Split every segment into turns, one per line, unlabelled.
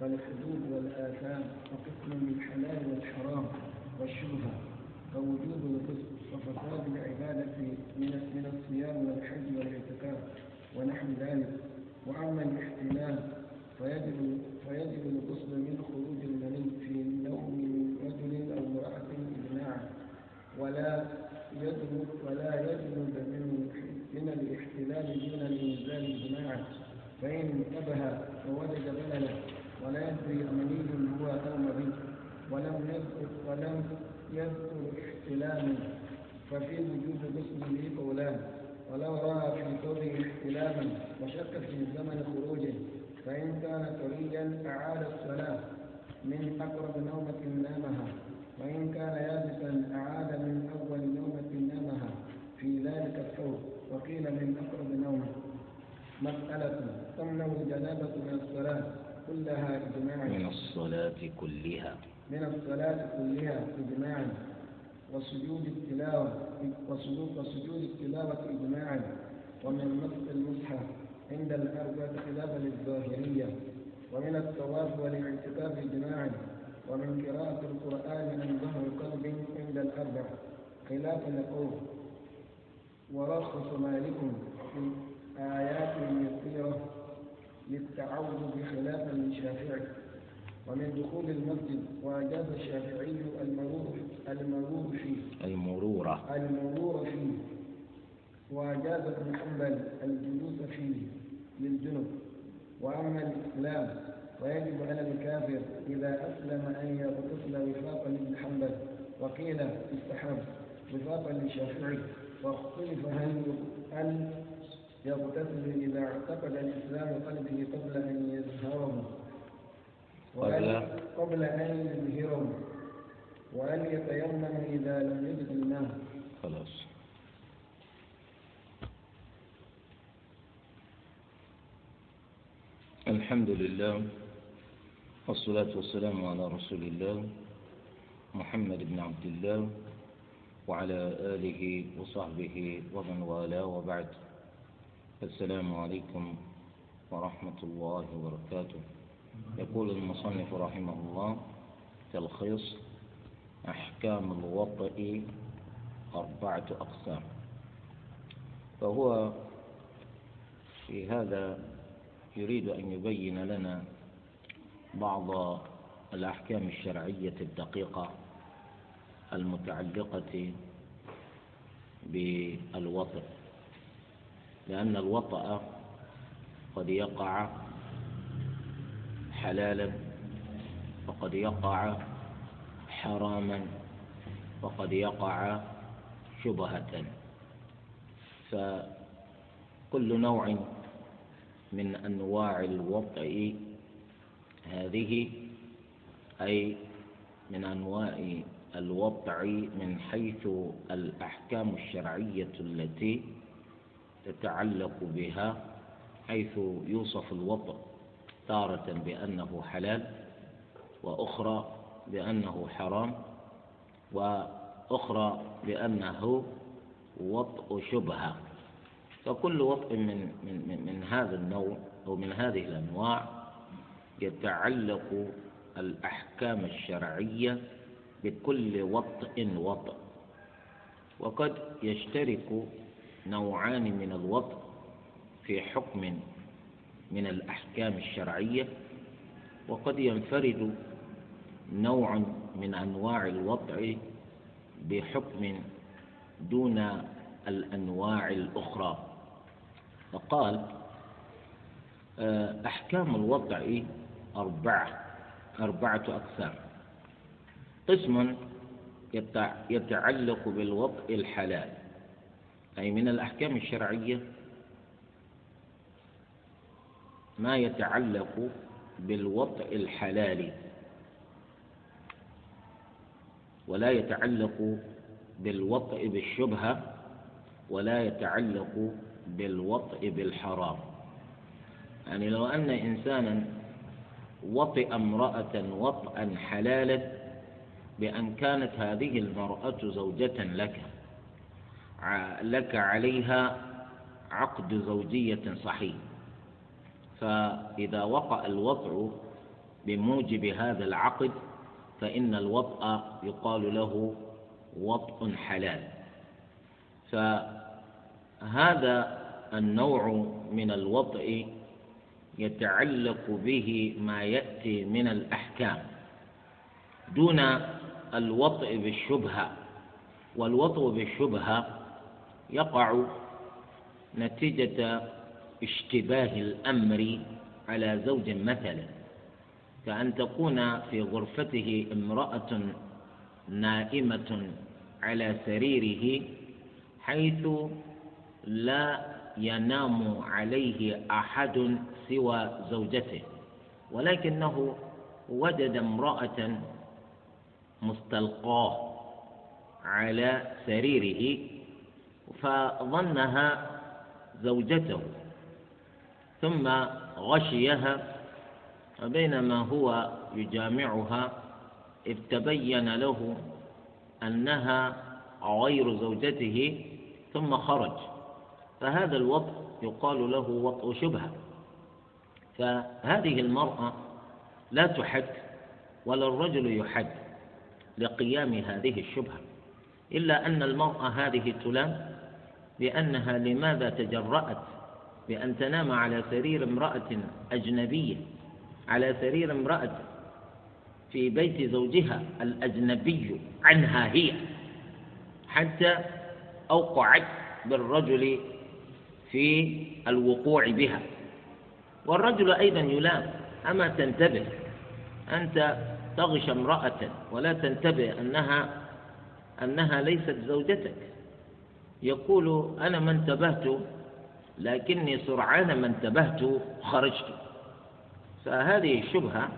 فالحدود والآثام وقسم بالحلال والحرام والشبهة فوجوب القسم وفساد العبادة من من الصيام والحج والاعتكاف ونحو ذلك. وأما الاحتلال فيجب فيجب الغسل من خروج المني في نوم رجل أو امرأة إجماعا. ولا يجب ولا يجب من من الاحتلال دون الإنزال إجماعا. فإن انتبه ووجد بللا ولا يدري أمني هو أو مبيت ولم يذكر ولم يذكر احتلاما ففي وجود غسله قولان. ولو رأى في ثوبه احتلاما وشك في زمن خروجه فإن كان طريا أعاد الصلاة من أقرب نومة نامها. وإن كان يابسا أعاد من أول نومة نامها. في ذلك الثوب وقيل من أقرب نومة. مسألة تمنع الجنابة من الصلاة. كلها إجماعا
من الصلاة كلها.
من الصلاة كلها إجماعا وسجود التلاوة وسجود وسجود التلاوة إجماعا. ومن مسح المصحف عند الأربعة خلافا للظاهرية. ومن الطواف والاعتكاف إجماعا. ومن قراءة القرآن عن ظهر قلب عند الأربع خلافا لقول ورخص مالك في آيات يسيرة. للتعوذ بخلاف للشافعي ومن دخول المسجد وأجاز الشافعي المرور المرور فيه
المرورة.
المرور فيه وأجاز ابن حنبل الجلوس فيه للجنب. وأما الإسلام ويجب على الكافر إذا أسلم أن يغتسل وفاقا لابن حنبل وقيل استحب وفاقا للشافعي واختلف هل هل يغتسل إذا اعتقد الإسلام قلبه قبل أن يظهره
قبل؟
قبل أن يظهره وأن يتيمم إذا لم يجد الماء
خلاص. الحمد لله والصلاة والسلام على رسول الله محمد بن عبد الله وعلى آله وصحبه ومن والاه وبعد. السلام عليكم ورحمة الله وبركاته. يقول المصنف رحمه الله تلخيص أحكام الوطئ أربعة أقسام. فهو في هذا يريد أن يبين لنا بعض الأحكام الشرعية الدقيقة المتعلقة بالوطئ. لأن الوطأ قد يقع حلالا وقد يقع حراما وقد يقع شبهة. فكل نوع من أنواع الوطأ هذه أي من أنواع الوضع من حيث الأحكام الشرعية التي تتعلق بها حيث يوصف الوضع تارة بأنه حلال وأخرى بأنه حرام وأخرى بأنه وطء شبهة. فكل وطء من, من, من هذا النوع أو من هذه الأنواع يتعلق الأحكام الشرعية بكل وطء وطء. وقد يشترك نوعان من الوطء في حكم من الأحكام الشرعية وقد ينفرد نوع من أنواع الوضع بحكم دون الأنواع الأخرى. فقال آه، أحكام الوضع أربعة أربعة أقسام قسم يتعلق بالوضع الحلال. أي من الأحكام الشرعية ما يتعلق بالوطء الحلال ولا يتعلق بالوطء بالشبهة ولا يتعلق بالوطء بالحرام. يعني لو أن إنسانا وطئ امرأة وطئا حلالا بأن كانت هذه المرأة زوجة لك لك عليها عقد زوجية صحيح. فإذا وقع الوضع بموجب هذا العقد فإن الوطأ يقال له وطء حلال. فهذا النوع من الوطء يتعلق به ما يأتي من الأحكام. دون الوطء بالشبهة والوطء بالشبهة يقع نتيجة اشتباه الأمر على زوج مثلا كأن تكون في غرفته امرأة نائمة على سريره حيث لا ينام عليه أحد سوى زوجته. ولكنه وجد امرأة مستلقاه على سريره فظنها زوجته ثم غشيها فبينما هو يجامعها إذ تبين له أنها غير زوجته ثم خرج. فهذا الوطء يقال له وطء شبهة. فهذه المرأة لا تحد ولا الرجل يحد لقيام هذه الشبهة إلا أن المرأة هذه تلام بأنها لماذا تجرأت؟ بأن تنام على سرير امرأة أجنبية على سرير امرأة في بيت زوجها الأجنبي عنها هي حتى أوقعت بالرجل في الوقوع بها. والرجل أيضا يلام. أما تنتبه أنت تغش امرأة ولا تنتبه أنها أنها ليست زوجتك. يقول أنا ما انتبهت لكني سرعان ما انتبهت خرجت. فهذه الشبهة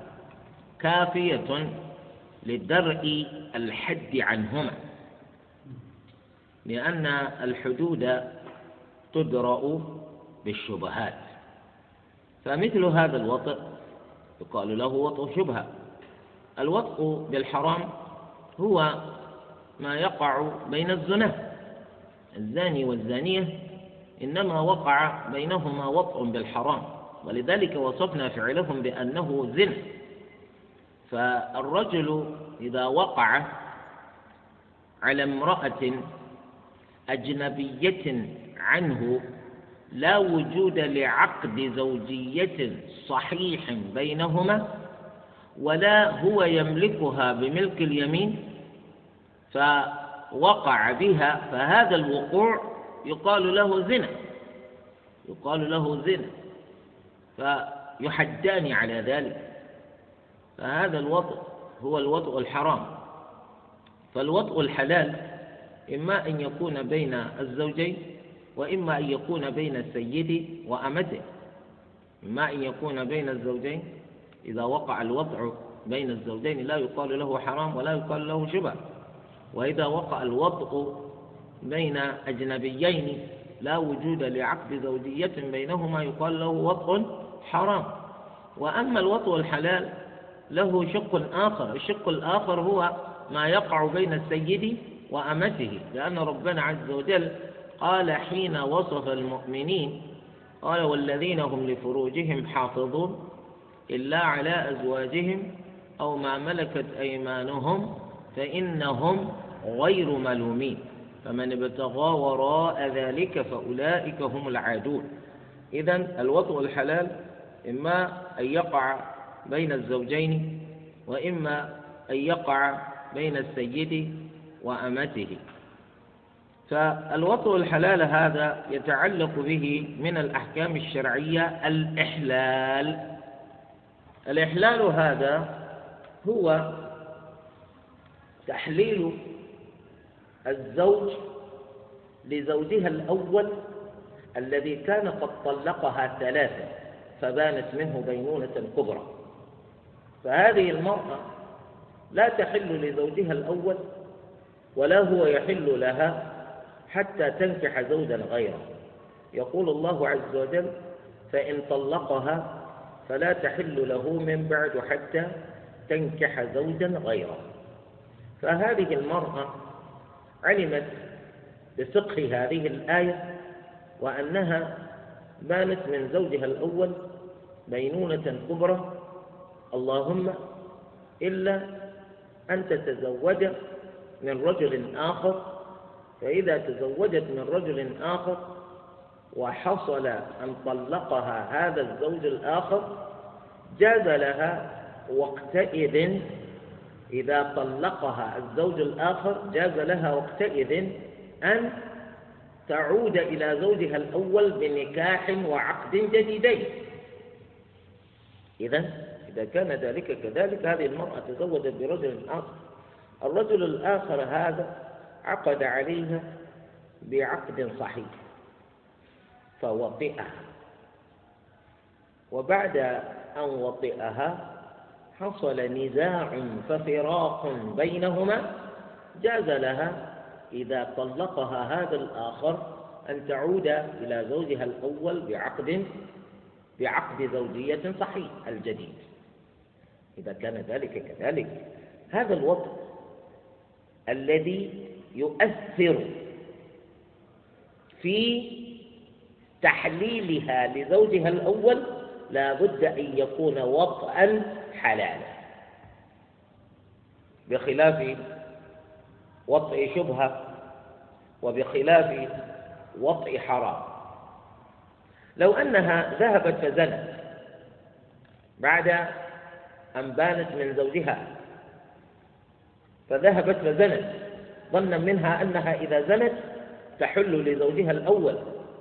كافية لدرء الحد عنهما لأن الحدود تدرأ بالشبهات. فمثل هذا الوطء يقال له وطء شبهة. الوطء بالحرام هو ما يقع بين الزنا الزاني والزانية إنما وقع بينهما وطء بالحرام ولذلك وصفنا فعلهم بأنه زنا. فالرجل إذا وقع على امرأة أجنبية عنه لا وجود لعقد زوجية صحيح بينهما ولا هو يملكها بملك اليمين فوقع بها فهذا الوقوع يقال له زنا يقال له زنا فيحدان على ذلك فهذا الوطء هو الوطء الحرام. فالوطء الحلال إما أن يكون بين الزوجين وإما أن يكون بين السيد وأمته. إما أن يكون بين الزوجين إذا وقع الوضع بين الزوجين لا يقال له حرام ولا يقال له شبه. وإذا وقع الوضع بين أجنبيين لا وجود لعقد زوجية بينهما يقال له وطء حرام. وأما الوطء الحلال له شق آخر. الشق الآخر هو ما يقع بين السيد وأمته لأن ربنا عز وجل قال حين وصف المؤمنين قال والذين هم لفروجهم حافظون إلا على أزواجهم أو ما ملكت أيمانهم فإنهم غير ملومين. فمن ابتغى وراء ذلك فأولئك هم العادون. إذا الوطء الحلال إما أن يقع بين الزوجين وإما أن يقع بين السيد وأمته. فالوطء الحلال هذا يتعلق به من الأحكام الشرعية الإحلال. الإحلال هذا هو تحليل الزوج لزوجها الأول الذي كان قد طلقها ثلاثة فبانت منه بينونة كبرى. فهذه المرأة لا تحل لزوجها الأول ولا هو يحل لها حتى تنكح زوجا غيره. يقول الله عز وجل فإن طلقها فلا تحل له من بعد حتى تنكح زوجا غيره. فهذه المرأة علمت بفقه هذه الآية وأنها بانت من زوجها الأول بينونة كبرى. اللهم إلا أن تتزوج من رجل آخر فإذا تزوجت من رجل آخر وحصل أن طلقها هذا الزوج الآخر جاز لها وقتئذ إذا طلقها الزوج الآخر جاز لها وقتئذ أن تعود إلى زوجها الأول بنكاح وعقد جديدين. إذا إذا كان ذلك كذلك هذه المرأة تزوجت برجل آخر. الرجل الآخر هذا عقد عليها بعقد صحيح فوطئها. وبعد أن وطئها حصل نزاع ففراق بينهما جاز لها إذا طلقها هذا الآخر أن تعود إلى زوجها الأول بعقد بعقد زوجية صحيح الجديد. إذا كان ذلك كذلك. هذا الوضع الذي يؤثر في تحليلها لزوجها الأول لا بد أن يكون وطئا حلالا. بخلاف وطئ شبهة وبخلاف وطئ حرام. لو أنها ذهبت فزنت بعد أن بانت من زوجها فذهبت فزنت ظنا منها أنها إذا زنت تحل لزوجها الأول.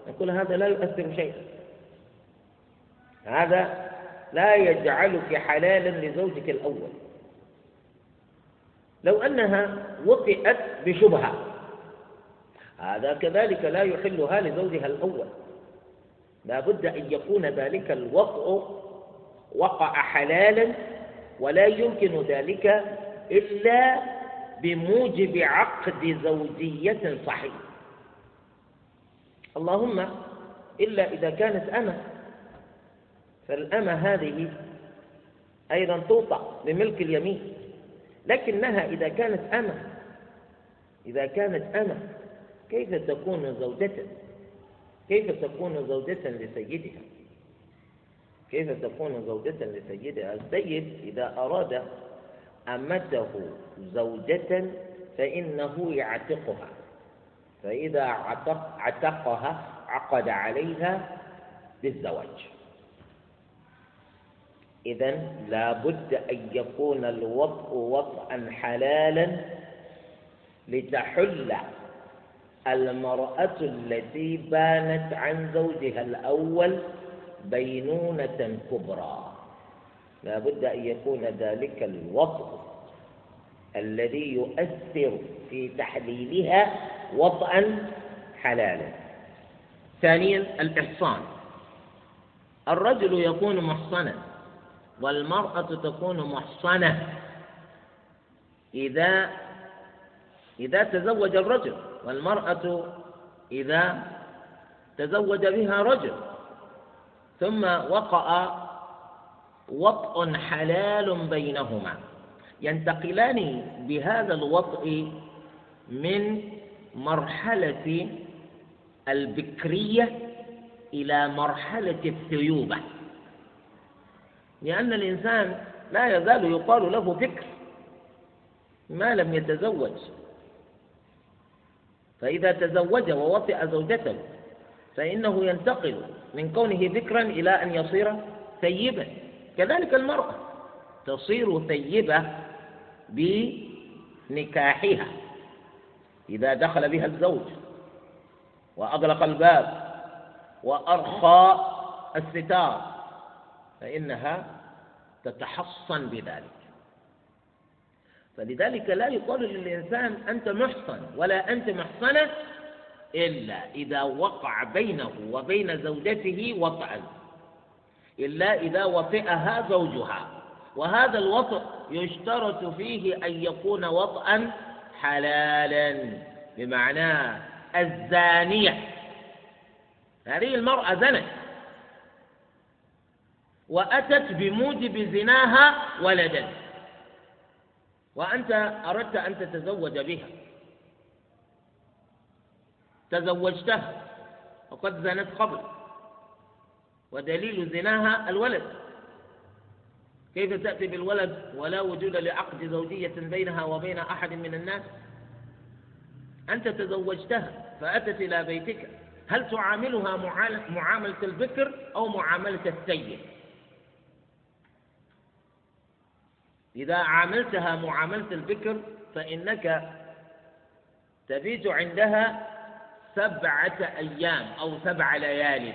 نقول هذا لا يؤثر شيئا. هذا لا يجعلك حلالا لزوجك الأول. لو أنها وطئت بشبهة هذا كذلك لا يحلها لزوجها الأول. لا بد أن يكون ذلك الوطء وقع حلالا ولا يمكن ذلك إلا بموجب عقد زوجية صحيح. اللهم إلا إذا كانت أمة فالأمة هذه أيضا توطأ بملك اليمين لكنها إذا كانت أمة إذا كانت أمة كيف تكون زوجة؟ كيف تكون زوجة لسيدها؟ كيف تكون زوجة لسيدها؟ السيد إذا أراد أمته زوجة فإنه يعتقها فإذا عتق عتقها عقد عليها بالزواج. إذا لا بد أن يكون الوطء وطئا حلالا لتحل المرأة التي بانت عن زوجها الأول بينونة كبرى. لا بد أن يكون ذلك الوطء الذي يؤثر في تحليلها وطئا حلالا. ثانيا الإحصان. الرجل يكون محصنا. والمرأة تكون محصنة. إذا إذا تزوج الرجل والمرأة إذا تزوج بها رجل ثم وقع وطء حلال بينهما. ينتقلان بهذا الوطء من مرحلة البكرية إلى مرحلة الثيوبة. لأن الإنسان لا يزال يقال له بكر ما لم يتزوج. فإذا تزوج ووطئ زوجته فإنه ينتقل من كونه ذكرا إلى أن يصير ثيبا. كذلك المرأة تصير ثيبة بنكاحها إذا دخل بها الزوج وأغلق الباب وأرخى الستار. فإنها تتحصن بذلك. فلذلك لا يقال للإنسان أنت محصن ولا أنت محصنة إلا إذا وقع بينه وبين زوجته وطئا. إلا إذا وطئها زوجها. وهذا الوطئ يشترط فيه أن يكون وطئا حلالا بمعنى الزانية. هذه المرأة زنت. وأتت بموجب زناها ولدا. وأنت أردت أن تتزوج بها. تزوجتها وقد زنت قبل. ودليل زناها الولد. كيف تأتي بالولد ولا وجود لعقد زوجية بينها وبين أحد من الناس؟ أنت تزوجتها فأتت إلى بيتك. هل تعاملها معاملة البكر أو معاملة السيد؟ إذا عاملتها معاملة البكر فإنك تبيت عندها سبعة أيام أو سبع ليال.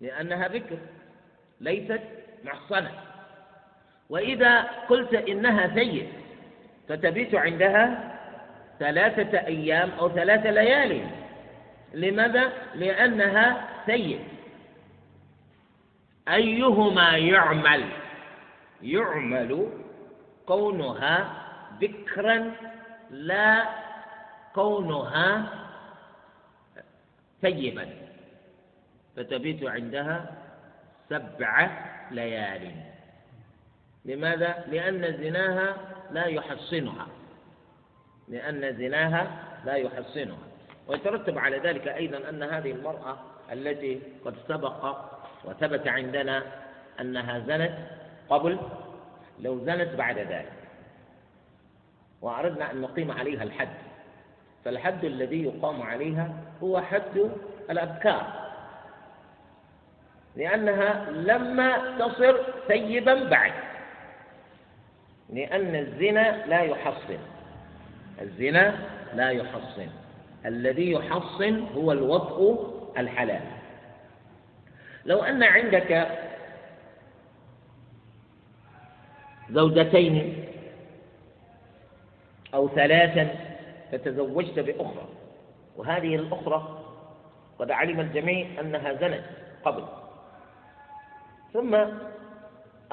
لأنها بكر ليست محصنة. وإذا قلت إنها سيد فتبيت عندها ثلاثة أيام أو ثلاث ليال. لماذا؟ لأنها سيد أيهما يعمل؟ يعمل كونها بكرا لا كونها سيبا فتبيت عندها سبع ليال. لماذا؟ لأن زناها لا يحصنها. لأن زناها لا يحصنها. ويترتب على ذلك أيضا أن هذه المرأة التي قد سبق وثبت عندنا أنها زنت قبل لو زنت بعد ذلك. وأردنا أن نقيم عليها الحد. فالحد الذي يقام عليها هو حد الأبكار لأنها لما تصر ثيبا بعد. لأن الزنا لا يحصن. الزنا لا يحصن. الذي يحصن هو الوطء الحلال. لو أن عندك زوجتين أو ثلاثا فتزوجت بأخرى. وهذه الأخرى قد علم الجميع أنها زنت قبل. ثم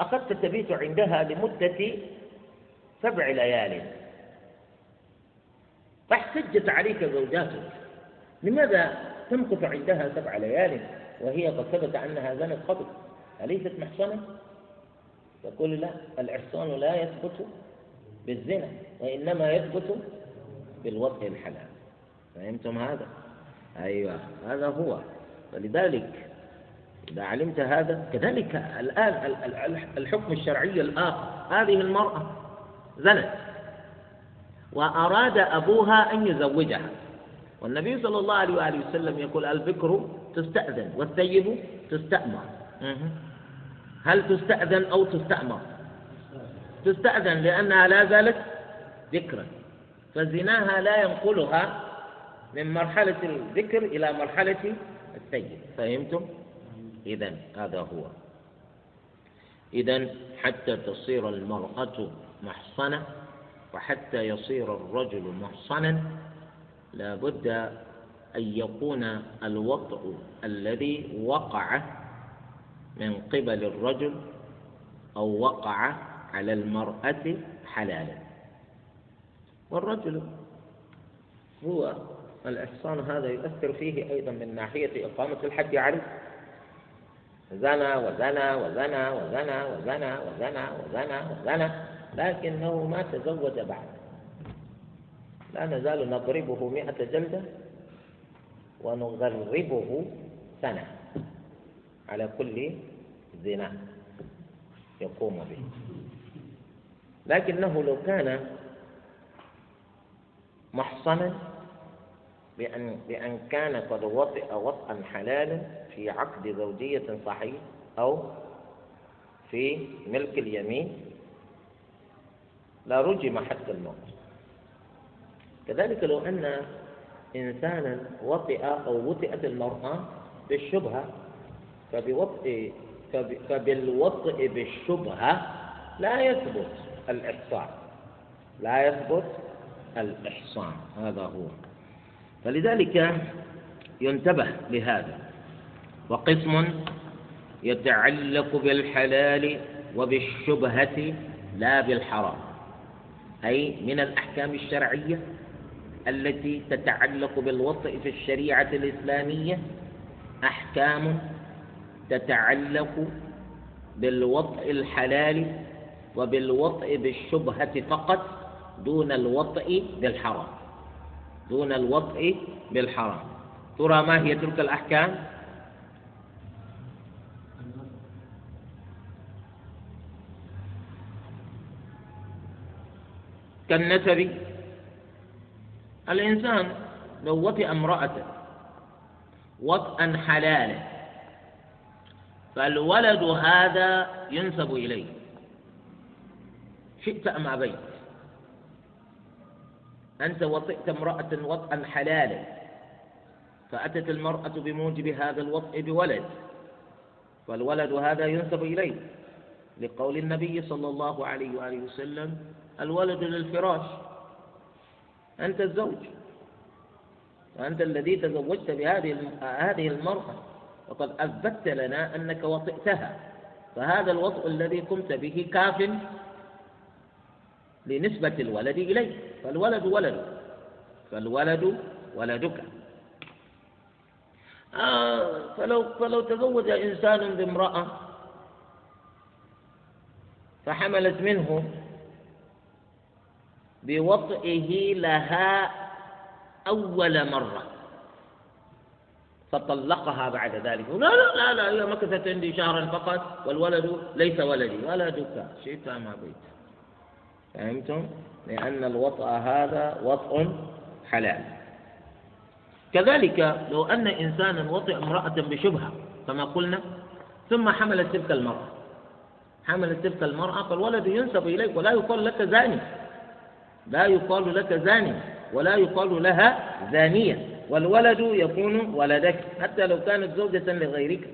أخذت تبيت عندها لمدة سبع ليال. فاحتجت عليك زوجاتك. لماذا تمكث عندها سبع ليال وهي قد ثبت أنها زنت قبل؟ أليست محصنة؟ تقول لا الإحصان لا يثبت بالزنا وإنما يثبت بالوضع الحلال. فهمتم هذا؟ أيوة هذا هو. ولذلك إذا علمت هذا كذلك الآن الحكم الشرعي الآخر هذه المرأة زنت وأراد أبوها أن يزوجها. والنبي صلى الله عليه وآله وسلم يقول البكر تستأذن والثيب تستأمر. هل تستأذن أو تستأمر؟ تستأذن لأنها لا زالت ذكرا. فزناها لا ينقلها من مرحلة الذكر إلى مرحلة السيد فهمتم؟ إذا هذا هو. إذا حتى تصير المرأة محصنة وحتى يصير الرجل محصنا لا بد أن يكون الوطء الذي وقع من قبل الرجل أو وقع على المرأة حلالا. والرجل هو الإحصان هذا يؤثر فيه أيضا من ناحية إقامة الحد عليه. زنى وزنى وزنى وزنى وزنى وزنى وزنى وزنى لكنه ما تزوج بعد. لا نزال نضربه مئة جلدة ونغربه سنة على كل زنا يقوم به. لكنه لو كان محصنا بأن بأن كان قد وطئ وطئا حلالا في عقد زوجية صحيح أو في ملك اليمين لا رجم حتى الموت. كذلك لو أن إنسانا وطئ أو وطئت المرأة بالشبهة فبوطئ فبالوطئ بالشبهة لا يثبت الإحصان. لا يثبت الإحصان. هذا هو. فلذلك ينتبه لهذا. وقسم يتعلق بالحلال وبالشبهة لا بالحرام. أي من الأحكام الشرعية التي تتعلق بالوطء في الشريعة الإسلامية أحكام تتعلق بالوطء الحلال وبالوطء بالشبهة فقط دون الوطء بالحرام. دون الوطء بالحرام. ترى ما هي؟ تلك الأحكام؟ كالنسب. الإنسان لو وطئ امرأته وطئا حلالا فالولد هذا ينسب إليه. شئت أم أبيت؟ أنت وطئت امرأة وطئا حلالا فأتت المرأة بموجب هذا الوطئ بولد فالولد هذا ينسب إليه. لقول النبي صلى الله عليه وآله وسلم الولد للفراش أنت الزوج وأنت الذي تزوجت بهذه هذه المرأة. وقد أثبتت لنا أنك وطئتها فهذا الوطء الذي قمت به كاف لنسبة الولد إليه فالولد ولد فالولد ولدك. آه فلو فلو تزوج إنسان بامرأة فحملت منه بوطئه لها أول مرة. فطلقها بعد ذلك. لا لا لا لا هي مكثت عندي شهرا فقط والولد ليس ولدي ولدك شئت ما بيت فهمتم؟ لأن الوطأ هذا وطء حلال. كذلك لو أن إنسانا وطئ امرأة بشبهة كما قلنا ثم حملت تلك المرأة. حملت تلك المرأة فالولد ينسب إليك ولا يقال لك زاني. لا يقال لك زاني ولا يقال لها زانية. والولد يكون ولدك حتى لو كانت زوجة لغيرك.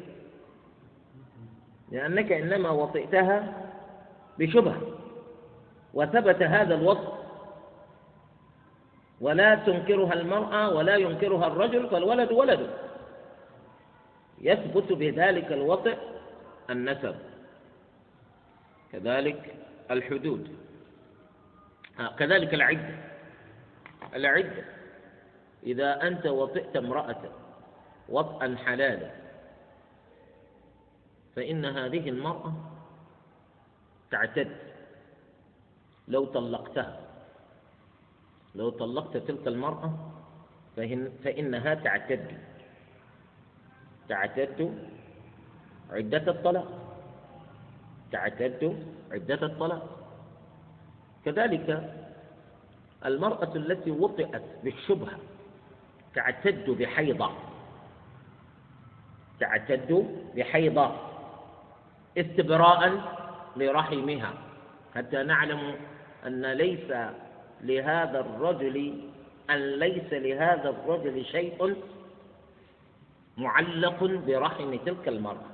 لأنك إنما وطئتها بشبهة وثبت هذا الوصف. ولا تنكرها المرأة ولا ينكرها الرجل فالولد ولد. يثبت بذلك الوطئ النسب. كذلك الحدود. آه، كذلك العدة. العدة. إذا أنت وطئت امرأة وطئا حلالا فإن هذه المرأة تعتد. لو طلقتها لو طلقت تلك المرأة فإن فإنها تعتد. تعتد عدة الطلاق. تعتد عدة الطلاق. كذلك المرأة التي وطئت بالشبهة تعتد بحيضة. تعتد بحيضة. استبراء لرحمها. حتى نعلم أن ليس لهذا الرجل أن ليس لهذا الرجل شيء معلق برحم تلك المرأة.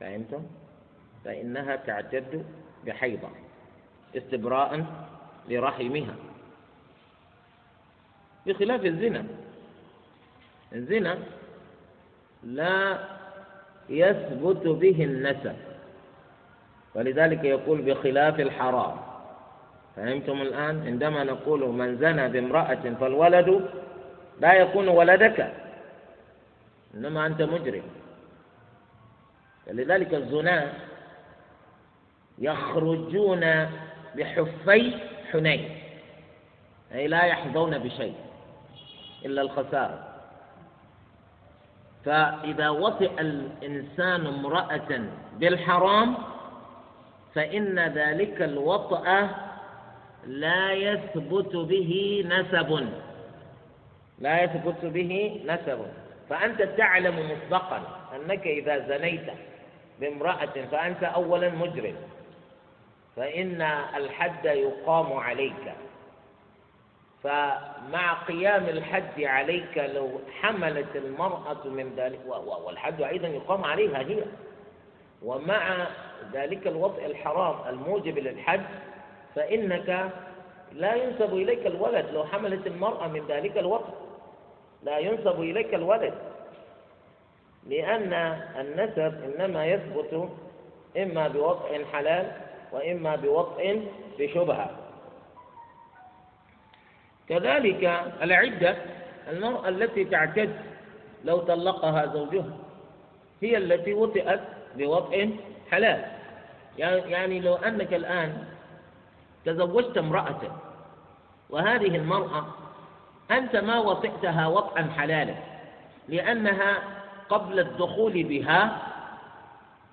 فهمتم؟ فإنها تعتد بحيضة. استبراء لرحمها. بخلاف الزنا. الزنا لا يثبت به النسب. ولذلك يقول بخلاف الحرام. فهمتم الآن؟ عندما نقول من زنى بامرأة فالولد لا يكون ولدك. إنما أنت مجرم. ولذلك الزنا يخرجون بحفي حنين. أي لا يحظون بشيء. إلا الخسارة. فإذا وطئ الإنسان امرأة بالحرام فإن ذلك الوطأ لا يثبت به نسب. لا يثبت به نسب. فأنت تعلم مسبقا أنك إذا زنيت بامرأة فأنت أولا مجرم. فإن الحد يقام عليك. فمع قيام الحد عليك لو حملت المرأة من ذلك والحد أيضا يقام عليها هي. ومع ذلك الوضع الحرام الموجب للحد فإنك لا ينسب إليك الولد لو حملت المرأة من ذلك الوضع لا ينسب إليك الولد لأن النسب إنما يثبت إما بوضع حلال وإما بوضع بشبهة. كذلك العدة المرأة التي تعتد لو طلقها زوجها هي التي وطئت بوطئ حلال. يعني لو أنك الآن تزوجت امرأة وهذه المرأة أنت ما وطئتها وطئا حلالا لأنها قبل الدخول بها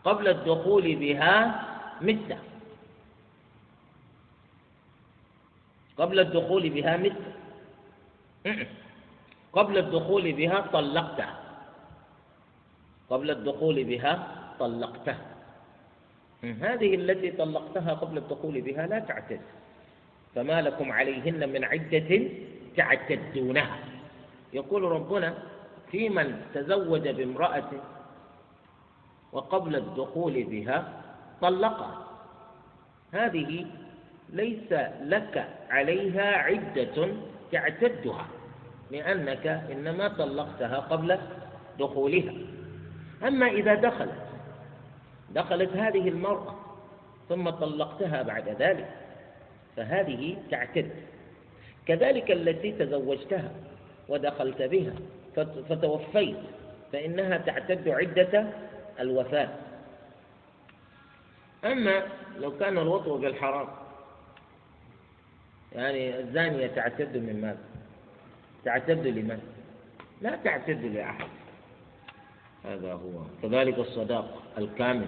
قبل الدخول بها متة قبل الدخول بها مت. قبل الدخول بها طلقتها قبل الدخول بها طلقتها هذه التي طلقتها قبل الدخول بها لا تعتد. فما لكم عليهن من عدة تعتدونها. يقول ربنا في من تزوج بامرأة وقبل الدخول بها طلقها. هذه ليس لك عليها عدة تعتدها لأنك إنما طلقتها قبل دخولها. أما إذا دخلت دخلت هذه المرأة ثم طلقتها بعد ذلك فهذه تعتد. كذلك التي تزوجتها ودخلت بها فتوفيت فإنها تعتد عدة الوفاة. أما لو كان الوطء بالحرام يعني الزانية تعتد من ماذا؟ تعتد لمن؟ لا تعتد لأحد. هذا هو. كذلك الصداق الكامل.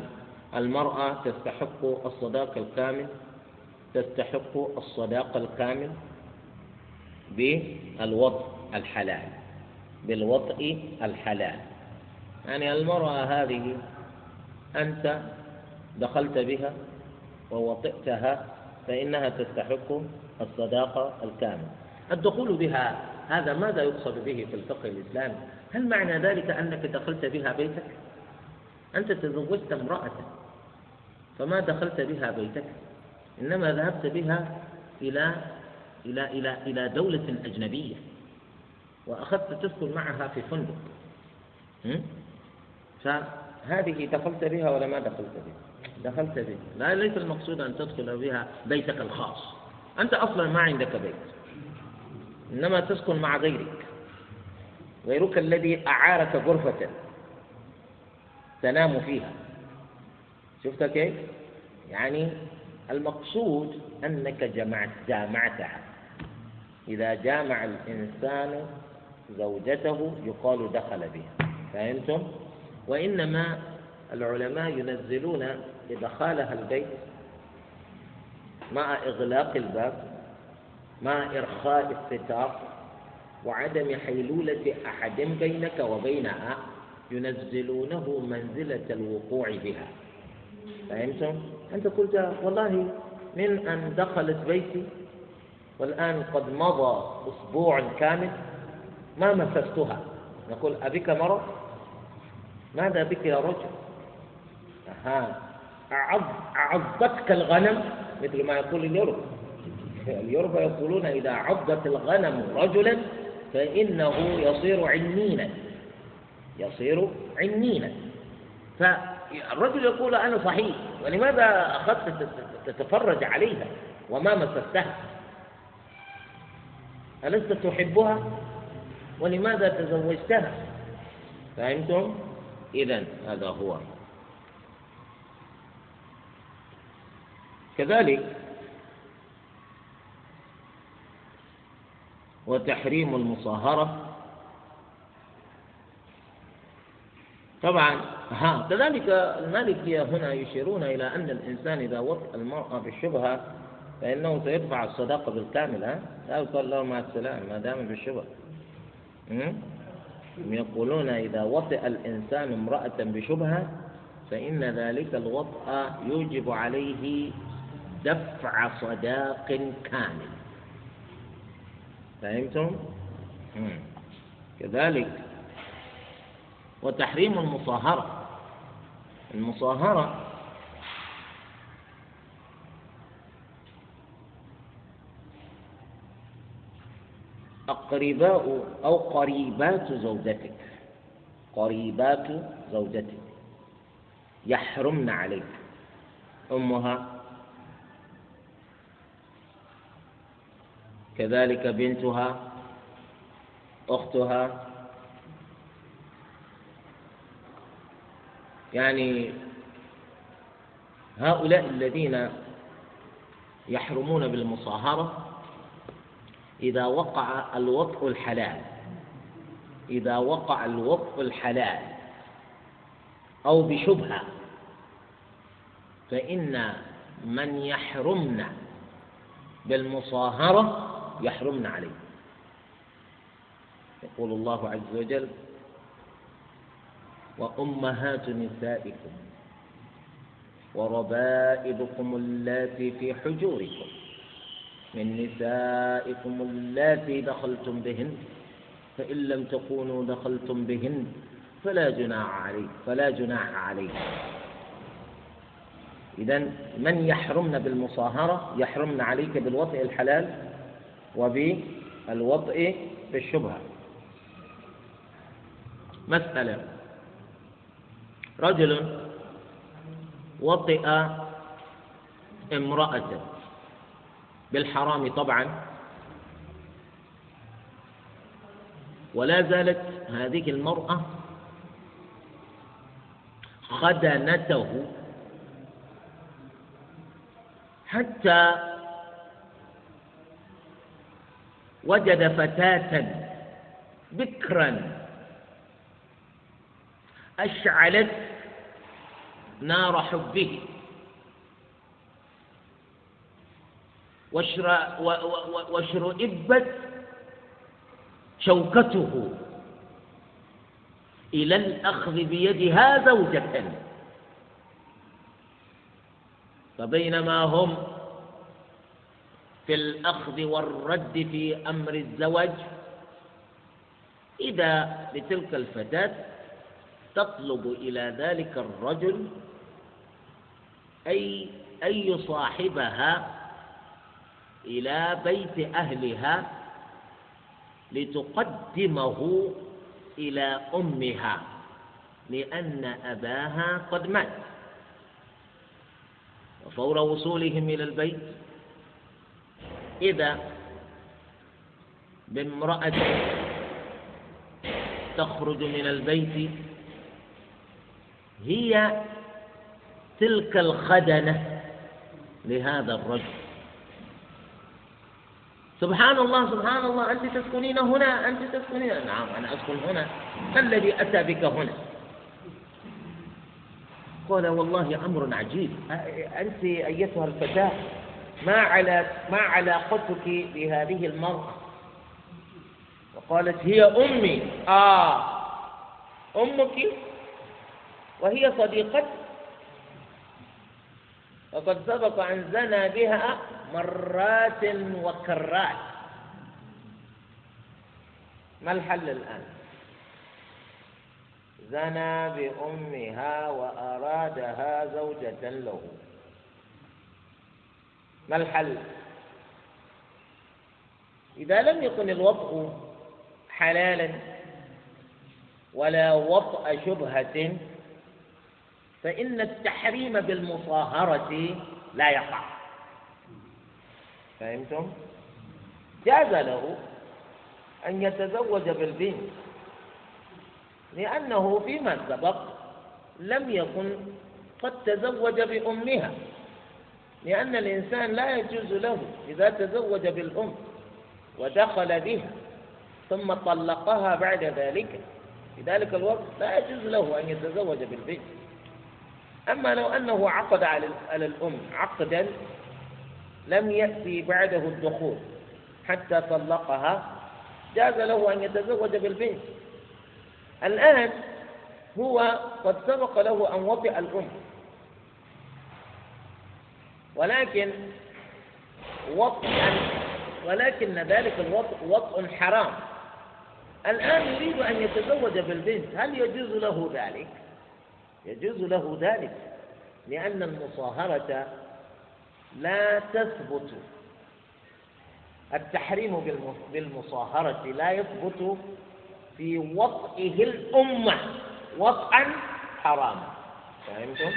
المرأة تستحق الصداق الكامل تستحق الصداق الكامل بالوطء الحلال. بالوطء الحلال. يعني المرأة هذه أنت دخلت بها ووطئتها فإنها تستحق الصداقة الكاملة. الدخول بها هذا ماذا يقصد به في الفقه الإسلامي هل معنى ذلك أنك دخلت بها بيتك؟ أنت تزوجت امرأة فما دخلت بها بيتك؟ إنما ذهبت بها إلى إلى إلى إلى دولة أجنبية وأخذت تسكن معها في فندق. فهذه دخلت بها ولا ما دخلت بها؟ دخلت بها لا ليس المقصود أن تدخل بها بيتك الخاص. أنت أصلا ما عندك بيت. إنما تسكن مع غيرك. غيرك الذي أعارك غرفة تنام فيها. شفت كيف؟ يعني المقصود أنك جمعت جامعتها. إذا جامع الإنسان زوجته يقال دخل بها. فهمتم؟ وإنما العلماء ينزلون إدخالها البيت مع إغلاق الباب مع إرخاء الستار وعدم حيلولة أحد بينك وبينها ينزلونه منزلة الوقوع بها فهمتم؟ أنت قلت والله من أن دخلت بيتي والآن قد مضى أسبوع كامل ما مسستها نقول أبك مرض؟ ماذا بك يا رجل؟ أها أعضتك الغنم مثل ما يقول اليورب اليورب يقولون إذا عضت الغنم رجلا فإنه يصير عنينا. يصير عنينا. فالرجل يقول أنا صحيح ولماذا أخذت تتفرج عليها وما مسستها؟ ألست تحبها؟ ولماذا تزوجتها؟ فهمتم؟ إذا هذا هو كذلك وتحريم المصاهرة. طبعا ها كذلك المالكية هنا يشيرون إلى أن الإنسان إذا وطئ المرأة بالشبهة فإنه سيدفع الصداقة بالكامل ها؟ لا يقول له مع السلامة ما دام بالشبهة. يقولون إذا وطئ الإنسان امرأة بشبهة فإن ذلك الوطأ يوجب عليه دفع صداق كامل. فهمتم؟ كذلك وتحريم المصاهرة. المصاهرة أقرباء أو قريبات زوجتك. قريبات زوجتك. يحرمن عليك. أمها كذلك بنتها أختها. يعني هؤلاء الذين يحرمون بالمصاهرة إذا وقع الوطء الحلال إذا وقع الوطء الحلال أو بشبهة فإن من يحرمن بالمصاهرة يحرمن عليه. يقول الله عز وجل وأمهات نسائكم وربائبكم اللاتي في حجوركم من نسائكم اللاتي دخلتم بهن فإن لم تكونوا دخلتم بهن فلا جناح عليه فلا جناح عليه إذا من يحرمن بالمصاهرة؟ يحرمن عليك بالوطئ الحلال؟ وبالوطئ بالشبهة مسألة. رجل وطئ امرأة بالحرام طبعا. ولا زالت هذه المرأة خدنته حتى وجد فتاة بكرا أشعلت نار حبه. واشرئبت شوكته. إلى الأخذ بيدها زوجة. فبينما هم في الأخذ والرد في أمر الزواج. إذا لتلك الفتاة تطلب إلى ذلك الرجل أي أن يصاحبها إلى بيت أهلها لتقدمه إلى أمها لأن أباها قد مات. وفور وصولهم إلى البيت إذا بامرأة تخرج من البيت هي تلك الخدنة لهذا الرجل. سبحان الله سبحان الله أنت تسكنين هنا أنت تسكنين نعم أنا أسكن هنا. ما الذي أتى بك هنا؟ قال والله أمر عجيب. أنت أيتها الفتاة؟ ما على ما علاقتك بهذه المرأة؟ وقالت هي أمي. آه. أمك وهي صديقتي وقد سبق أن زنى بها مرات وكرات. ما الحل الآن؟ زنى بأمها وأرادها زوجة له. ما الحل؟ إذا لم يكن الوطء حلالا ولا وطأ شبهة فإن التحريم بالمصاهرة لا يقع. فهمتم؟ جاز له أن يتزوج بالبنت لأنه فيما سبق لم يكن قد تزوج بأمها. لأن الإنسان لا يجوز له إذا تزوج بالأم ودخل بها ثم طلقها بعد ذلك. في ذلك الوقت لا يجوز له أن يتزوج بالبنت أما لو أنه عقد على الأم عقدا لم يأتي بعده الدخول حتى طلقها جاز له أن يتزوج بالبنت الآن هو قد سبق له أن وطئ الأم. ولكن وطئا ولكن ذلك الوطء وطء حرام. الآن يريد أن يتزوج بالبنت. هل يجوز له ذلك؟ يجوز له ذلك لأن المصاهرة لا تثبت. التحريم بالمصاهرة لا يثبت في وطئه الأمة. وطئا حراما فهمتم؟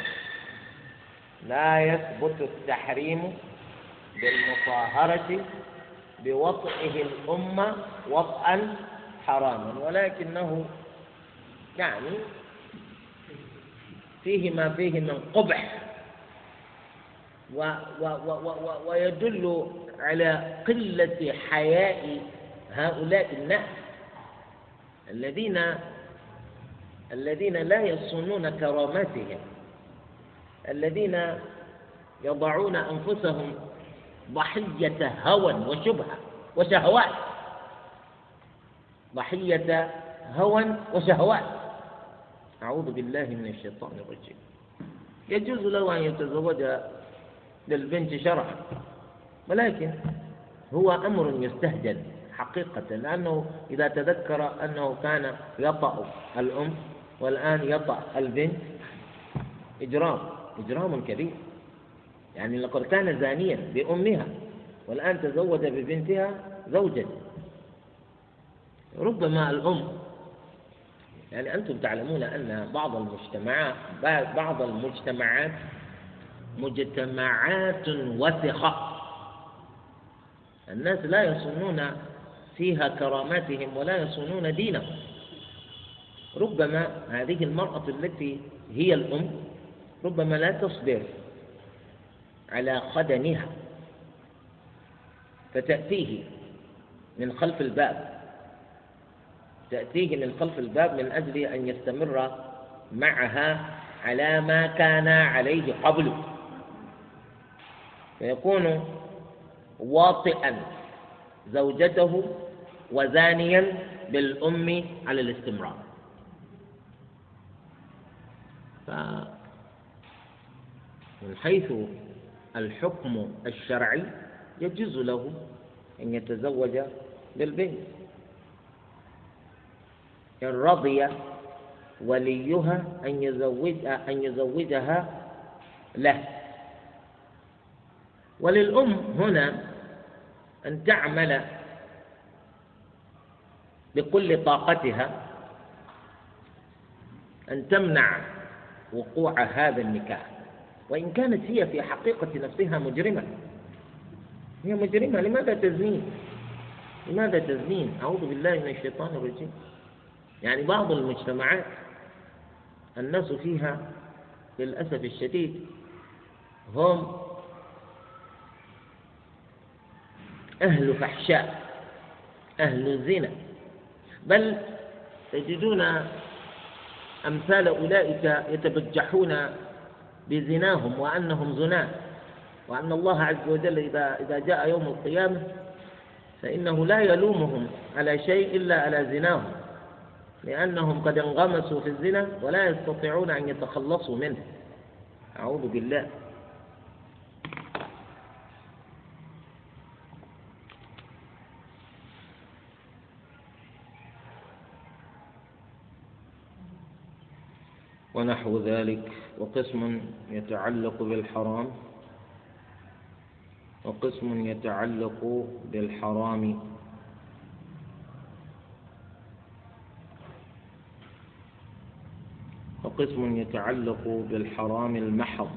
لا يثبت التحريم بالمصاهرة بوطئه الأمة وطئا حراما ولكنه يعني فيه ما فيه من قبح و و و و ويدل على قلة حياء هؤلاء الناس الذين الذين لا يصونون كراماتهم. الذين يضعون أنفسهم ضحية هوى وشبهة وشهوات. ضحية هوى وشهوات. أعوذ بالله من الشيطان الرجيم. يجوز له أن يتزوج للبنت شرعا ولكن هو أمر يستهجن حقيقة لأنه إذا تذكر أنه كان يطأ الأم والآن يطأ البنت إجرام. إجرام كبير. يعني لقد كان زانيا بأمها والآن تزوج ببنتها زوجا. ربما الأم يعني أنتم تعلمون أن بعض المجتمعات بعض المجتمعات مجتمعات وثقة. الناس لا يصونون فيها كراماتهم ولا يصونون دينهم. ربما هذه المرأة التي هي الأم ربما لا تصبر على خدنها فتأتيه من خلف الباب تأتيه من خلف الباب من أجل أن يستمر معها على ما كان عليه قبل فيكون واطئا زوجته وزانيا بالأم على الاستمرار. فمن حيث الحكم الشرعي يجوز له أن يتزوج بالبنت إن رضي وليها أن يزوج أن يزوجها له. وللأم هنا أن تعمل بكل طاقتها أن تمنع وقوع هذا النكاح. وإن كانت هي في حقيقة نفسها مجرمة. هي مجرمة لماذا تزنين؟ لماذا تزنين؟ أعوذ بالله من الشيطان الرجيم. يعني بعض المجتمعات الناس فيها للأسف الشديد هم أهل فحشاء أهل زنا. بل تجدون أمثال أولئك يتبجحون بزناهم وأنهم زناة وأن الله عز وجل إذا إذا جاء يوم القيامة فإنه لا يلومهم على شيء إلا على زناهم لأنهم قد انغمسوا في الزنا ولا يستطيعون أن يتخلصوا منه. أعوذ بالله. ونحو ذلك وقسم يتعلق بالحرام وقسم يتعلق بالحرام. وقسم يتعلق بالحرام المحض.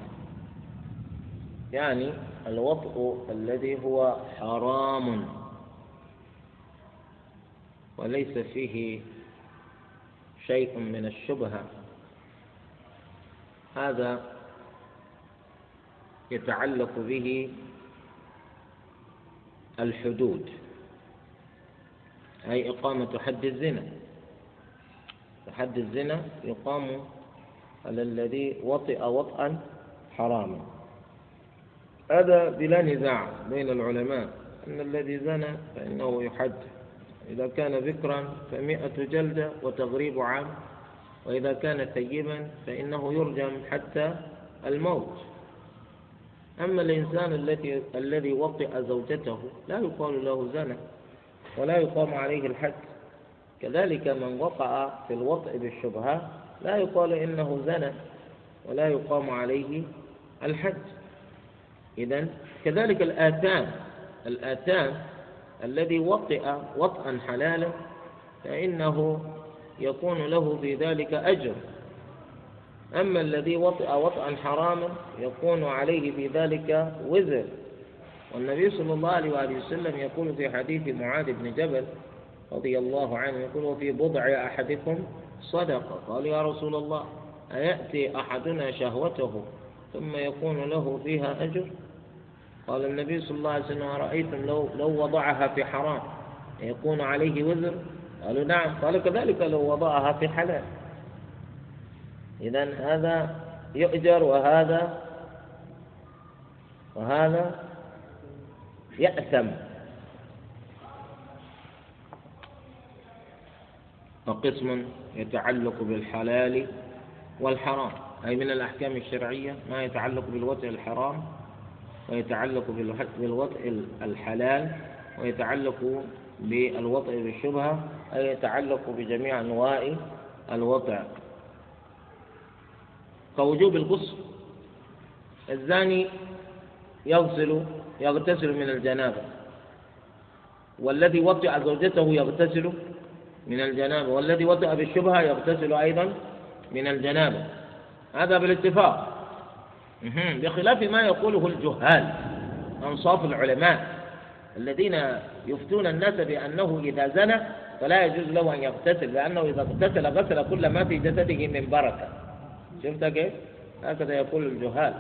يعني الوطء الذي هو حرام وليس فيه شيء من الشبهة. هذا يتعلق به الحدود أي إقامة حد الزنا. حد الزنا يقام على الذي وطئ وطئا حراما. هذا بلا نزاع بين العلماء. أن الذي زنى فإنه يحد. إذا كان ذكرا فمئة جلدة وتغريب عام وإذا كان ثيبا فإنه يرجم حتى الموت. أما الإنسان الذي الذي وطئ زوجته لا يقال له زنا ولا يقام عليه الحد كذلك من وقع في الوطئ بالشبهة لا يقال إنه زنى ولا يقام عليه الحد إذا كذلك الآثام الآثام الذي وطئ وطئا حلالا فإنه يكون له في ذلك أجر. أما الذي وطئ وطئا حراما يكون عليه في ذلك وزر. والنبي صلى الله عليه وسلم يقول في حديث معاذ بن جبل رضي الله عنه يقول وفي بضع أحدكم صدقة. قال يا رسول الله أيأتي أحدنا شهوته ثم يكون له فيها أجر قال النبي صلى الله عليه وسلم أرأيتم لو, لو وضعها في حرام يكون عليه وزر؟ قالوا نعم. قال كذلك لو وضعها في حلال. إذا هذا يؤجر وهذا وهذا يأثم. وقسم يتعلق بالحلال والحرام. أي من الأحكام الشرعية ما يتعلق بالوطء الحرام ويتعلق بالوطء الحلال ويتعلق بالوطء بالشبهة أي يتعلق بجميع أنواع الوطء كوجوب الغسل الزاني يغسل يغتسل من الجنابة والذي وطئ زوجته يغتسل من الجنابة والذي وطئ بالشبهة يغتسل أيضا من الجنابة. هذا بالاتفاق. بخلاف ما يقوله الجهال أنصاف العلماء. الذين يفتون الناس بأنه إذا زنى فلا يجوز له أن يغتسل لأنه إذا اغتسل غسل كل ما في جسده من بركة. شفت كيف؟ هكذا يقول الجهال.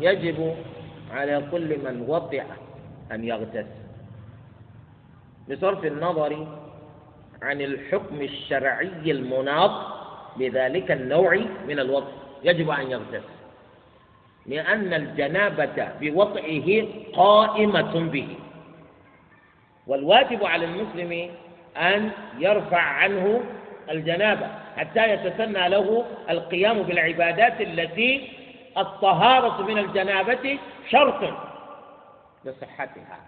يجب على كل من وطئ أن يغتسل. بصرف النظر عن الحكم الشرعي المناط بذلك النوع من الوطء يجب أن يغتسل. لأن الجنابة بوطئه قائمة به. والواجب على المسلم أن يرفع عنه الجنابة حتى يتسنى له القيام بالعبادات التي الطهارة من الجنابة شرط لصحتها.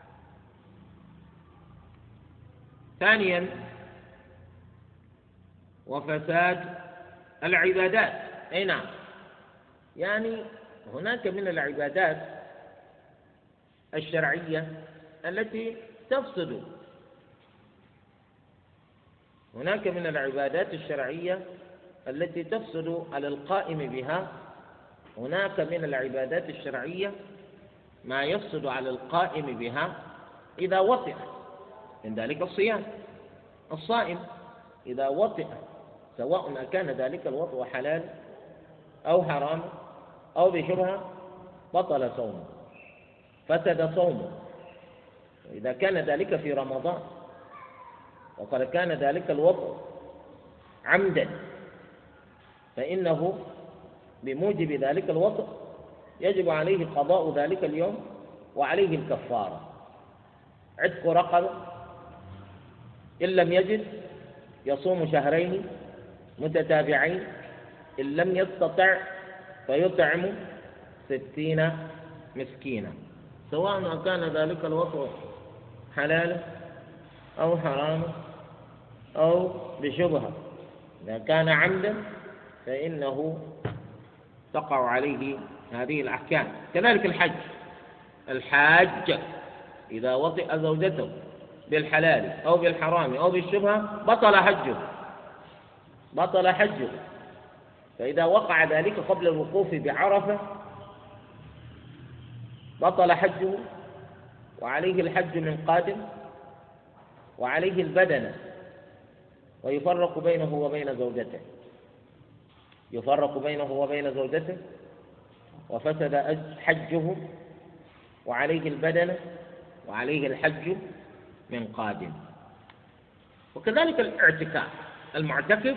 ثانيا وفساد العبادات. أي نعم. يعني هناك من العبادات الشرعية التي تفسد. هناك من العبادات الشرعية التي تفسد على القائم بها. هناك من العبادات الشرعية ما يفسد على القائم بها إذا وطئ من ذلك الصيام. الصائم إذا وطئ سواء أكان ذلك الوطء حلال أو حرام أو بشبهة بطل صومه فسد صومه. إذا كان ذلك في رمضان وقد كان ذلك الوضع عمدا فإنه بموجب ذلك الوضع يجب عليه قضاء ذلك اليوم وعليه الكفارة. عتق رقبة إن لم يجد يصوم شهرين متتابعين إن لم يستطع فيطعم ستين مسكينا. سواء كان ذلك الوضع حلالا أو حراما أو بشبهة. إذا كان عمدا فإنه تقع عليه هذه الأحكام. كذلك الحج. الحاج إذا وطئ زوجته بالحلال أو بالحرام أو بالشبهة بطل حجه. بطل حجه. فإذا وقع ذلك قبل الوقوف بعرفة بطل حجه وعليه الحج من قادم وعليه البدن ويفرق بينه وبين زوجته. يفرق بينه وبين زوجته وفسد حجه وعليه البدن وعليه الحج من قادم. وكذلك الاعتكاف المعتكف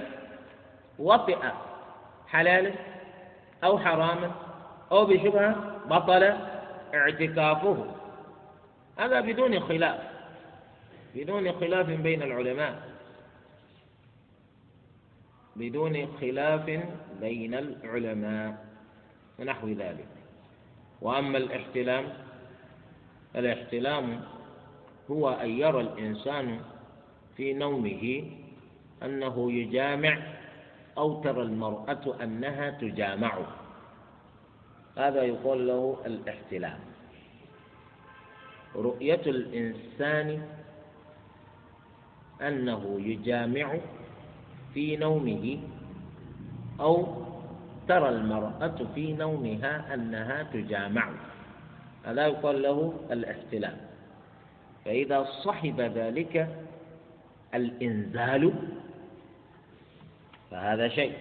وطئ حلالا أو حراما أو بشبهة بطل اعتكافه. هذا بدون خلاف بدون خلاف بين العلماء. بدون خلاف بين العلماء ونحو ذلك. وأما الاحتلام الاحتلام هو أن يرى الإنسان في نومه أنه يجامع أو ترى المرأة أنها تجامعه هذا يقول له الاحتلام. رؤية الإنسان أنه يجامع في نومه أو ترى المرأة في نومها أنها تجامع. هذا يقال له الاحتلام. فإذا صحب ذلك الإنزال فهذا شيء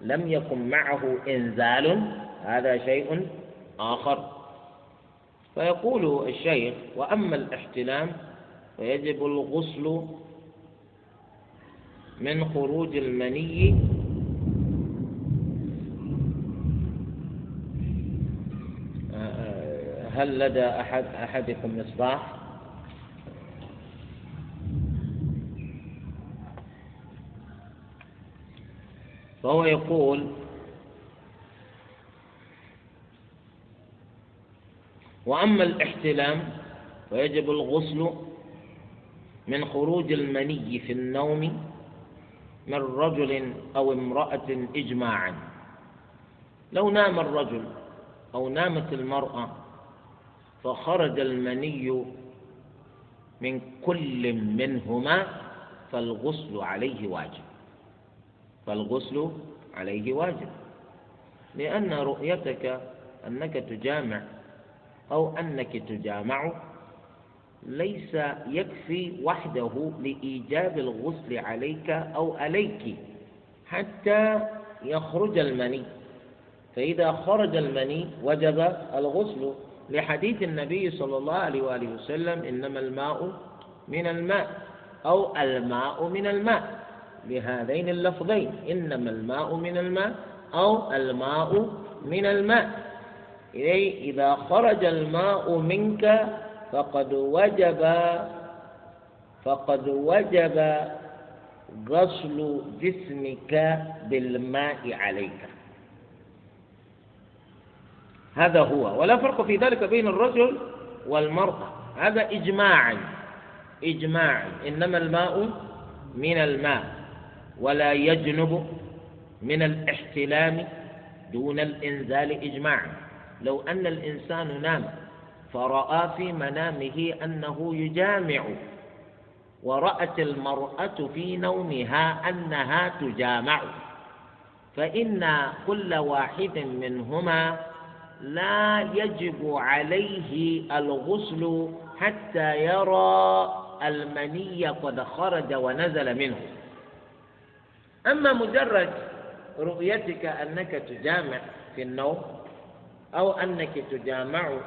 لم يكن معه إنزال هذا شيء آخر فيقول الشيخ وأما الاحتلام فيجب الغسل من خروج المني هل لدى أحد أحدكم مصباح؟ فهو يقول وأما الاحتلام فيجب الغسل من خروج المني في النوم من رجل أو امرأة إجماعا. لو نام الرجل أو نامت المرأة فخرج المني من كل منهما فالغسل عليه واجب. فالغسل عليه واجب لأن رؤيتك أنك تجامع أو أنك تجامع ليس يكفي وحده لإيجاب الغسل عليك أو عليك حتى يخرج المني. فإذا خرج المني وجب الغسل. لحديث النبي صلى الله عليه وآله وسلم إنما الماء من الماء أو الماء من الماء. بهذين اللفظين. إنما الماء من الماء أو الماء من الماء. إذا خرج الماء منك فقد وجب فقد وجب غسل جسمك بالماء عليك. هذا هو. ولا فرق في ذلك بين الرجل والمرأة. هذا إجماعا. إجماعا. إنما الماء من الماء. ولا يجنب من الاحتلام دون الإنزال إجماعا. لو أن الإنسان نام فرأى في منامه أنه يجامع ورأت المرأة في نومها أنها تجامع. فإن كل واحد منهما لا يجب عليه الغسل حتى يرى المني قد خرج ونزل منه. أما مجرد رؤيتك أنك تجامع في النوم أو أنك تجامع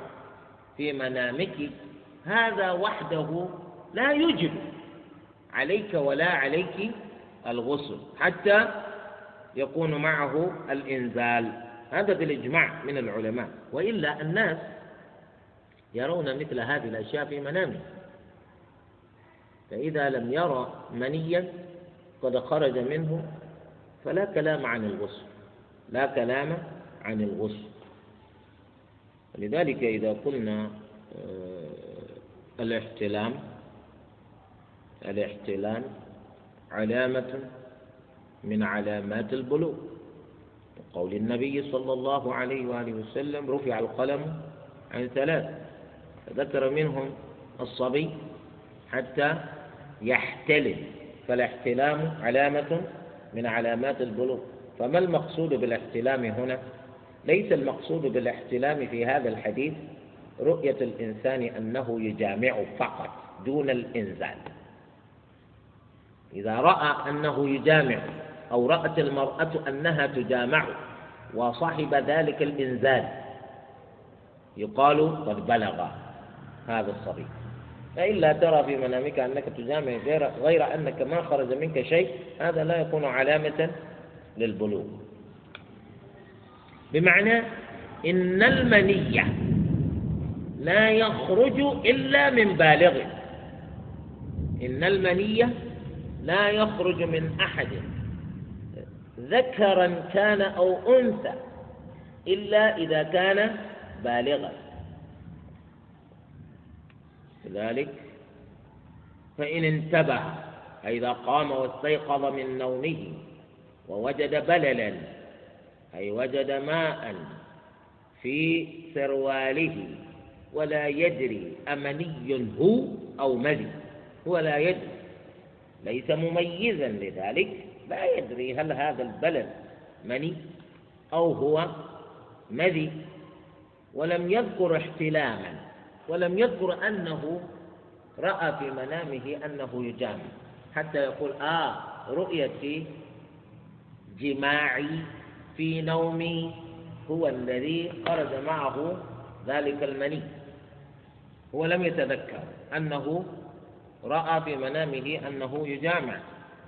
في منامك هذا وحده لا يجب عليك ولا عليك الغسل حتى يكون معه الإنزال. هذا بالإجماع من العلماء. وإلا الناس يرون مثل هذه الأشياء في منامهم. فإذا لم يرى منيا قد خرج منه فلا كلام عن الغسل لا كلام عن الغسل. لذلك إذا قلنا آه، الاحتلام الاحتلام علامة من علامات البلوغ. قول النبي صلى الله عليه وآله وسلم رفع القلم عن ثلاث. ذكر منهم الصبي حتى يحتلم. فالاحتلام علامة من علامات البلوغ. فما المقصود بالاحتلام هنا؟ ليس المقصود بالاحتلام في هذا الحديث رؤية الإنسان أنه يجامع فقط دون الإنزال. إذا رأى أنه يجامع أو رأت المرأة أنها تجامع وصاحب ذلك الإنزال يقال قد بلغ هذا الصبي. فإلا ترى في منامك أنك تجامع غير, غير أنك ما خرج منك شيء هذا لا يكون علامة للبلوغ. بمعنى إن المنية لا يخرج إلا من بالغ. إن المنية لا يخرج من أحد. ذكرا كان أو أنثى إلا إذا كان بالغا. لذلك فإن انتبه إذا قام واستيقظ من نومه ووجد بللا أي وجد ماء في سرواله ولا يدري أمني هو أو مذي هو لا يدري. ليس مميزا لذلك لا يدري هل هذا البلد مني أو هو مذي ولم يذكر احتلاما ولم يذكر أنه رأى في منامه أنه يجامع حتى يقول آه رؤيتي جماعي في نومي هو الذي خرج معه ذلك المني. هو لم يتذكر أنه رأى في منامه أنه يجامع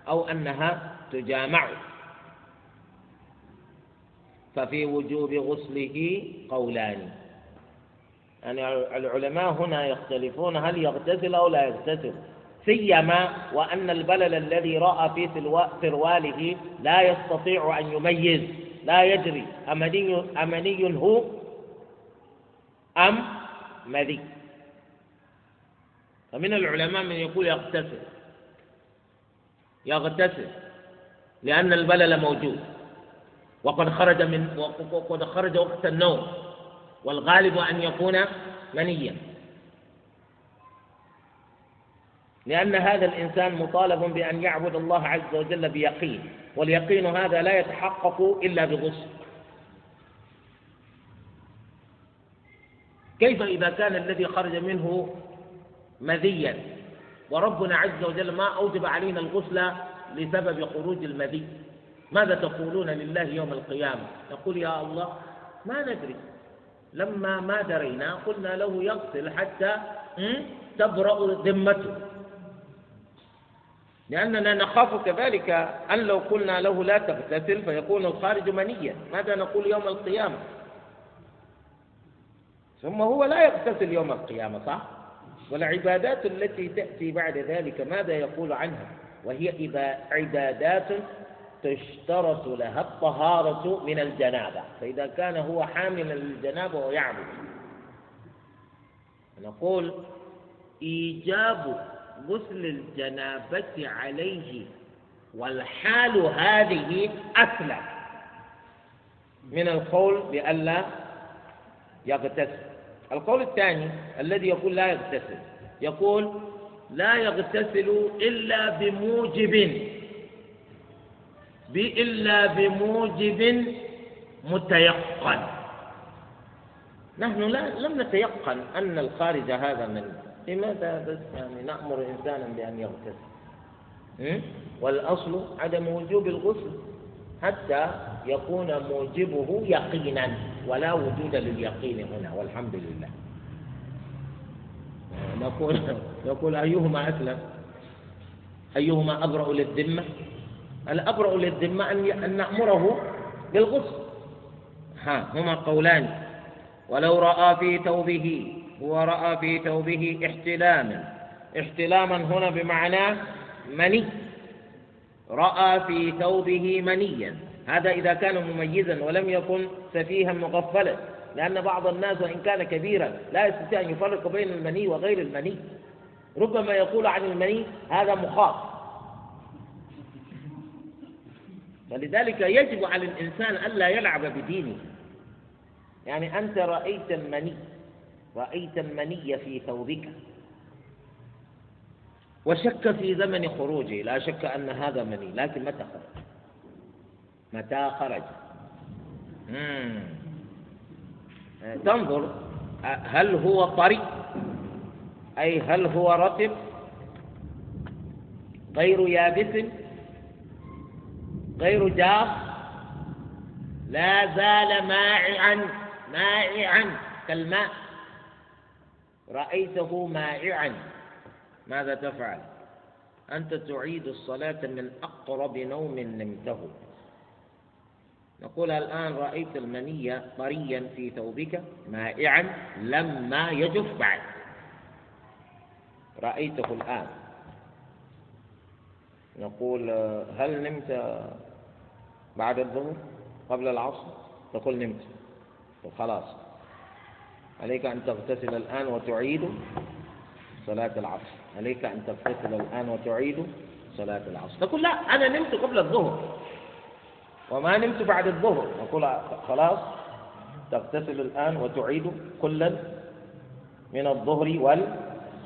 أو أنها تجامع. ففي وجوب غسله قولان. يعني العلماء هنا يختلفون هل يغتسل أو لا يغتسل. سيما وأن البلل الذي رأى في سرواله لا يستطيع أن يميز لا يدري أمني, أمني هو أم مذي؟ فمن العلماء من يقول يغتسل. يغتسل لأن البلل موجود. وقد خرج من وقد خرج وقت النوم. والغالب أن يكون منيا. لأن هذا الإنسان مطالب بأن يعبد الله عز وجل بيقين واليقين هذا لا يتحقق إلا بغسل. كيف إذا كان الذي خرج منه مذيا؟ وربنا عز وجل ما أوجب علينا الغسل لسبب خروج المذي. ماذا تقولون لله يوم القيامة؟ نقول يا الله ما ندري. لما ما درينا قلنا له يغسل حتى تبرأ ذمته. لأننا نخاف كذلك أن لو قلنا له لا تغتسل فيكون الخارج منيا. ماذا نقول يوم القيامة؟ ثم هو لا يغتسل يوم القيامة صح؟ والعبادات التي تأتي بعد ذلك ماذا يقول عنها؟ وهي عبادات تشترط لها الطهارة من الجنابة فإذا كان هو حاملا للجنابة ويعبد نقول إيجاب غسل الجنابة عليه والحال هذه أسلم من القول بألا يغتسل. القول الثاني الذي يقول لا يغتسل يقول لا يغتسل إلا بموجب. إلا بموجب متيقن. نحن لا لم نتيقن أن الخارج هذا من. لماذا بس يعني نأمر إنسانا بأن يغتسل؟ والأصل عدم وجوب الغسل حتى يكون موجبه يقينا ولا وجود لليقين هنا والحمد لله. نقول نقول أيهما أسلم؟ أيهما أبرأ للذمة؟ الأبرأ للذمة أن نأمره بالغسل. ها هما قولان. ولو رأى في ثوبه ورأى في ثوبه احتلاما احتلاما هنا بمعنى مني. رأى في ثوبه منيا. هذا إذا كان مميزا ولم يكن سفيها مغفلا. لأن بعض الناس وإن كان كبيرا لا يستطيع أن يفرق بين المني وغير المني. ربما يقول عن المني هذا مخاط ولذلك يجب على الإنسان ألا يلعب بدينه. يعني أنت رأيت المني رأيت المني في ثوبك. وشك في زمن خروجه لا شك أن هذا مني لكن متى خرج؟ متى خرج. تنظر هل هو طري؟ أي هل هو رطب؟ غير يابس؟ غير جاف لا زال مائعا مائعا. كالماء رأيته مائعا. ماذا تفعل؟ أنت تعيد الصلاة من أقرب نوم نمته. نقول الآن رأيت المنية طريا في ثوبك مائعا لما يجف بعد. رأيته الآن. نقول هل نمت بعد الظهر قبل العصر؟ تقول نمت. خلاص. عليك أن تغتسل الآن وتعيد صلاة العصر. عليك أن تغتسل الآن وتعيد صلاة العصر. تقول لا أنا نمت قبل الظهر. وما نمت بعد الظهر. نقول خلاص تغتسل الآن وتعيد كلا من الظهر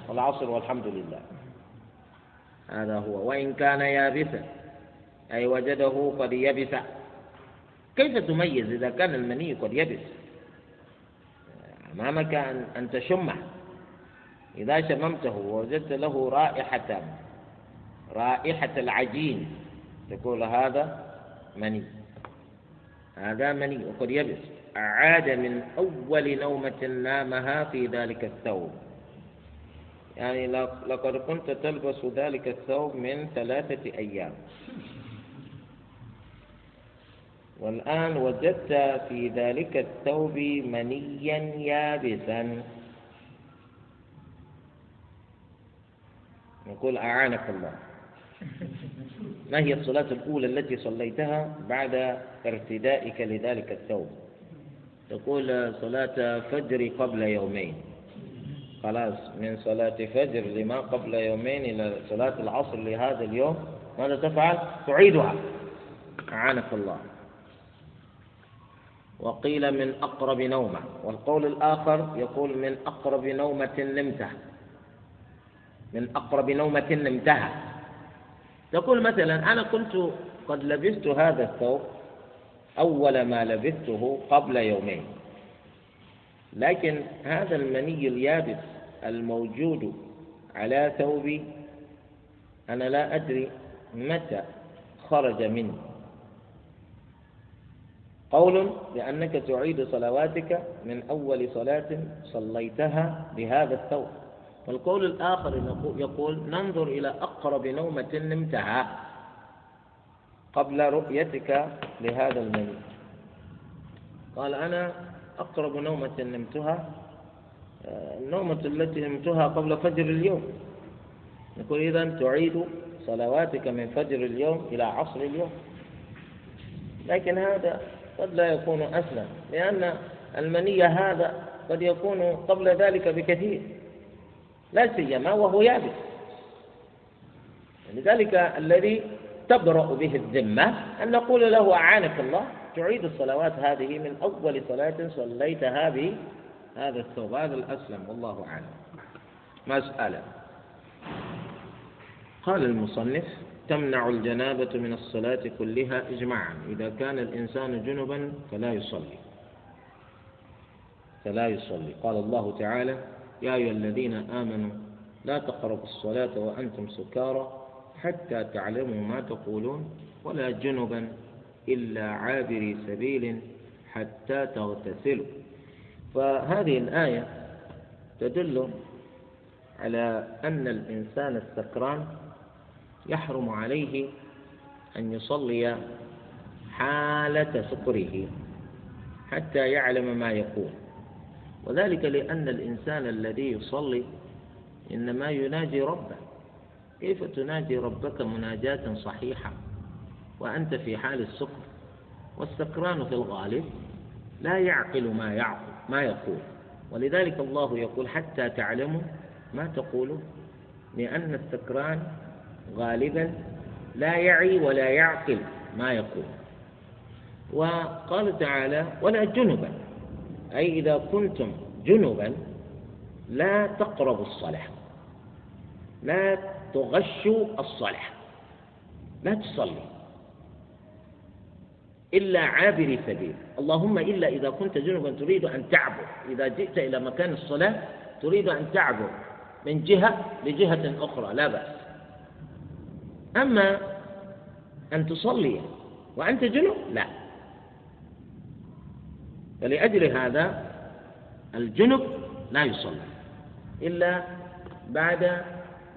والعصر والحمد لله. هذا هو. وإن كان يابسا. أي وجده قد يبس. كيف تميز إذا كان المني قد يبس؟ أمامك أن أن تشمه. إذا شممته ووجدت له رائحة رائحة العجين تقول هذا مني. هذا مني وقد يبس. عاد من أول نومة نامها في ذلك الثوب. يعني لقد كنت تلبس ذلك الثوب من ثلاثة أيام. والآن وجدت في ذلك الثوب منيا يابسا. نقول أعانك الله. ما هي الصلاة الأولى التي صليتها بعد ارتدائك لذلك الثوب؟ تقول صلاة فجر قبل يومين. خلاص من صلاة فجر لما قبل يومين إلى صلاة العصر لهذا اليوم ماذا تفعل؟ تعيدها. أعانك الله. وقيل من أقرب نومة. والقول الآخر يقول من أقرب نومة نمتها. من أقرب نومة نمتها. تقول مثلا أنا كنت قد لبست هذا الثوب أول ما لبثته قبل يومين. لكن هذا المني اليابس الموجود على ثوبي أنا لا أدري متى خرج مني. قول بأنك تعيد صلواتك من أول صلاة صليتها بهذا الثوب. والقول الآخر يقول ننظر إلى أقرب نومة نمتها قبل رؤيتك لهذا المني قال أنا أقرب نومة نمتها النومة التي نمتها قبل فجر اليوم. نقول إذا تعيد صلواتك من فجر اليوم إلى عصر اليوم. لكن هذا قد لا يكون أسلم لأن المني هذا قد يكون قبل ذلك بكثير لا سيما وهو يابس. لذلك الذي تبرأ به الذمة أن نقول له أعانك الله تعيد الصلوات هذه من أول صلاة صليتها بهذا الثوب هذا الأسلم والله أعلم. مسألة. قال المصنف تمنع الجنابة من الصلاة كلها إجماعا. إذا كان الإنسان جنبا فلا يصلي. فلا يصلي. قال الله تعالى يا أيها الذين آمنوا لا تقربوا الصلاة وأنتم سكارى حتى تعلموا ما تقولون ولا جنبا إلا عابري سبيل حتى تغتسلوا. فهذه الآية تدل على أن الإنسان السكران يحرم عليه أن يصلي حالة سكره حتى يعلم ما يقول. وذلك لأن الإنسان الذي يصلي إنما يناجي ربه. كيف تناجي ربك مناجاة صحيحة وأنت في حال السكر؟ والسكران في الغالب لا يعقل ما يعقل ما يقول. ولذلك الله يقول حتى تعلموا ما تقولون لأن السكران غالبا لا يعي ولا يعقل ما يقول. وقال تعالى ولا جنبا. أي إذا كنتم جنبا لا تقربوا الصلاة. لا تغشوا الصلاة. لا تصلي. إلا عابري سبيل. اللهم إلا إذا كنت جنبا تريد أن تعبر. إذا جئت إلى مكان الصلاة تريد أن تعبر من جهة لجهة أخرى لا بأس. أما أن تصلي وأنت جنب لا. فلأجل هذا الجنب لا يصلي إلا بعد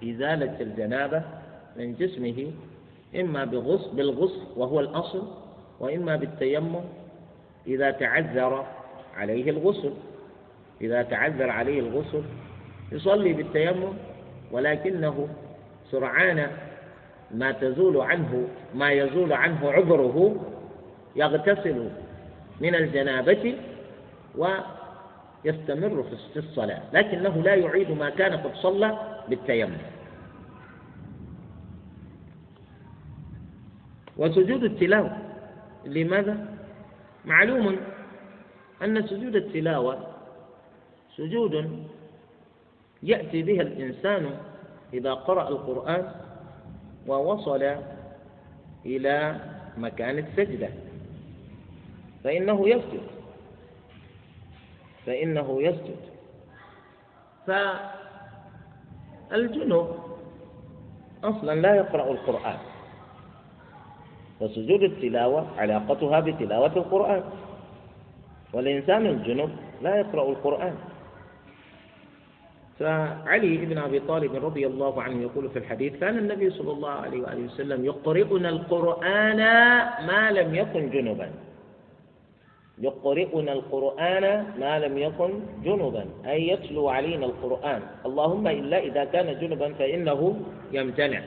إزالة الجنابة من جسمه إما بغسل بالغسل وهو الأصل وإما بالتيمم إذا تعذر عليه الغسل. إذا تعذر عليه الغسل يصلي بالتيمم ولكنه سرعان ما تزول عنه ما يزول عنه عذره يغتسل من الجنابة ويستمر في الصلاة لكنه لا يعيد ما كان قد صلى بالتيمم وسجود التلاوة لماذا؟ معلوم أن سجود التلاوة سجود يأتي بها الإنسان إذا قرأ القرآن ووصل إلى مكان السجدة. فإنه يسجد. فإنه يسجد. فالجنوب أصلا لا يقرأ القرآن. وسجود التلاوة علاقتها بتلاوة القرآن. والإنسان الجنوب لا يقرأ القرآن. فعلي بن أبي طالب رضي الله عنه يقول في الحديث كان النبي صلى الله عليه وآله وسلم يقرئنا القرآن ما لم يكن جنبا. يقرئنا القرآن ما لم يكن جنبا. أي يتلو علينا القرآن. اللهم إلا إذا كان جنبا فإنه يمتنع.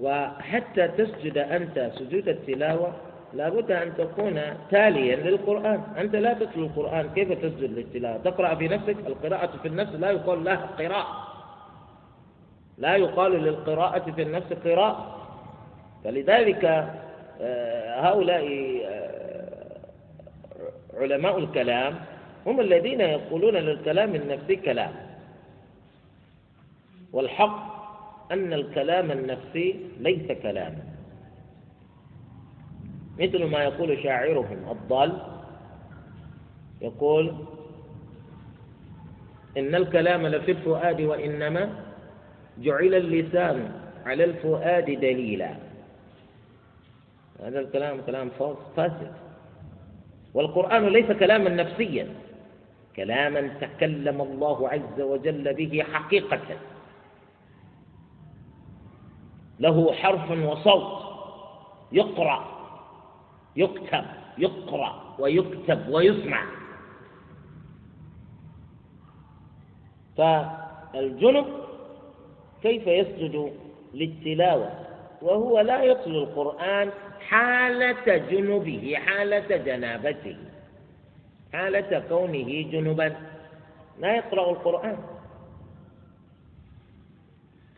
وحتى تسجد أنت سجود التلاوة لابد أن تكون تاليا للقرآن. أنت لا تتلو القرآن. كيف تسجد للتلاوة؟ تقرأ في نفسك. القراءة في النفس لا يقال لها قراءة. لا يقال للقراءة في النفس قراءة. فلذلك آه، هؤلاء آه، علماء الكلام هم الذين يقولون للكلام النفسي كلام. والحق أن الكلام النفسي ليس كلاما. مثل ما يقول شاعرهم الضال يقول إن الكلام لفي الفؤاد وإنما جعل اللسان على الفؤاد دليلا. هذا الكلام كلام فاسد. والقرآن ليس كلاما نفسيا كلاما تكلم الله عز وجل به حقيقة. له حرف وصوت يقرأ. يكتب يقرأ ويكتب ويسمع. فالجنب كيف يسجد للتلاوة؟ وهو لا يتلو القرآن حالة جنبه حالة جنابته حالة كونه جنبا. لا يقرأ القرآن.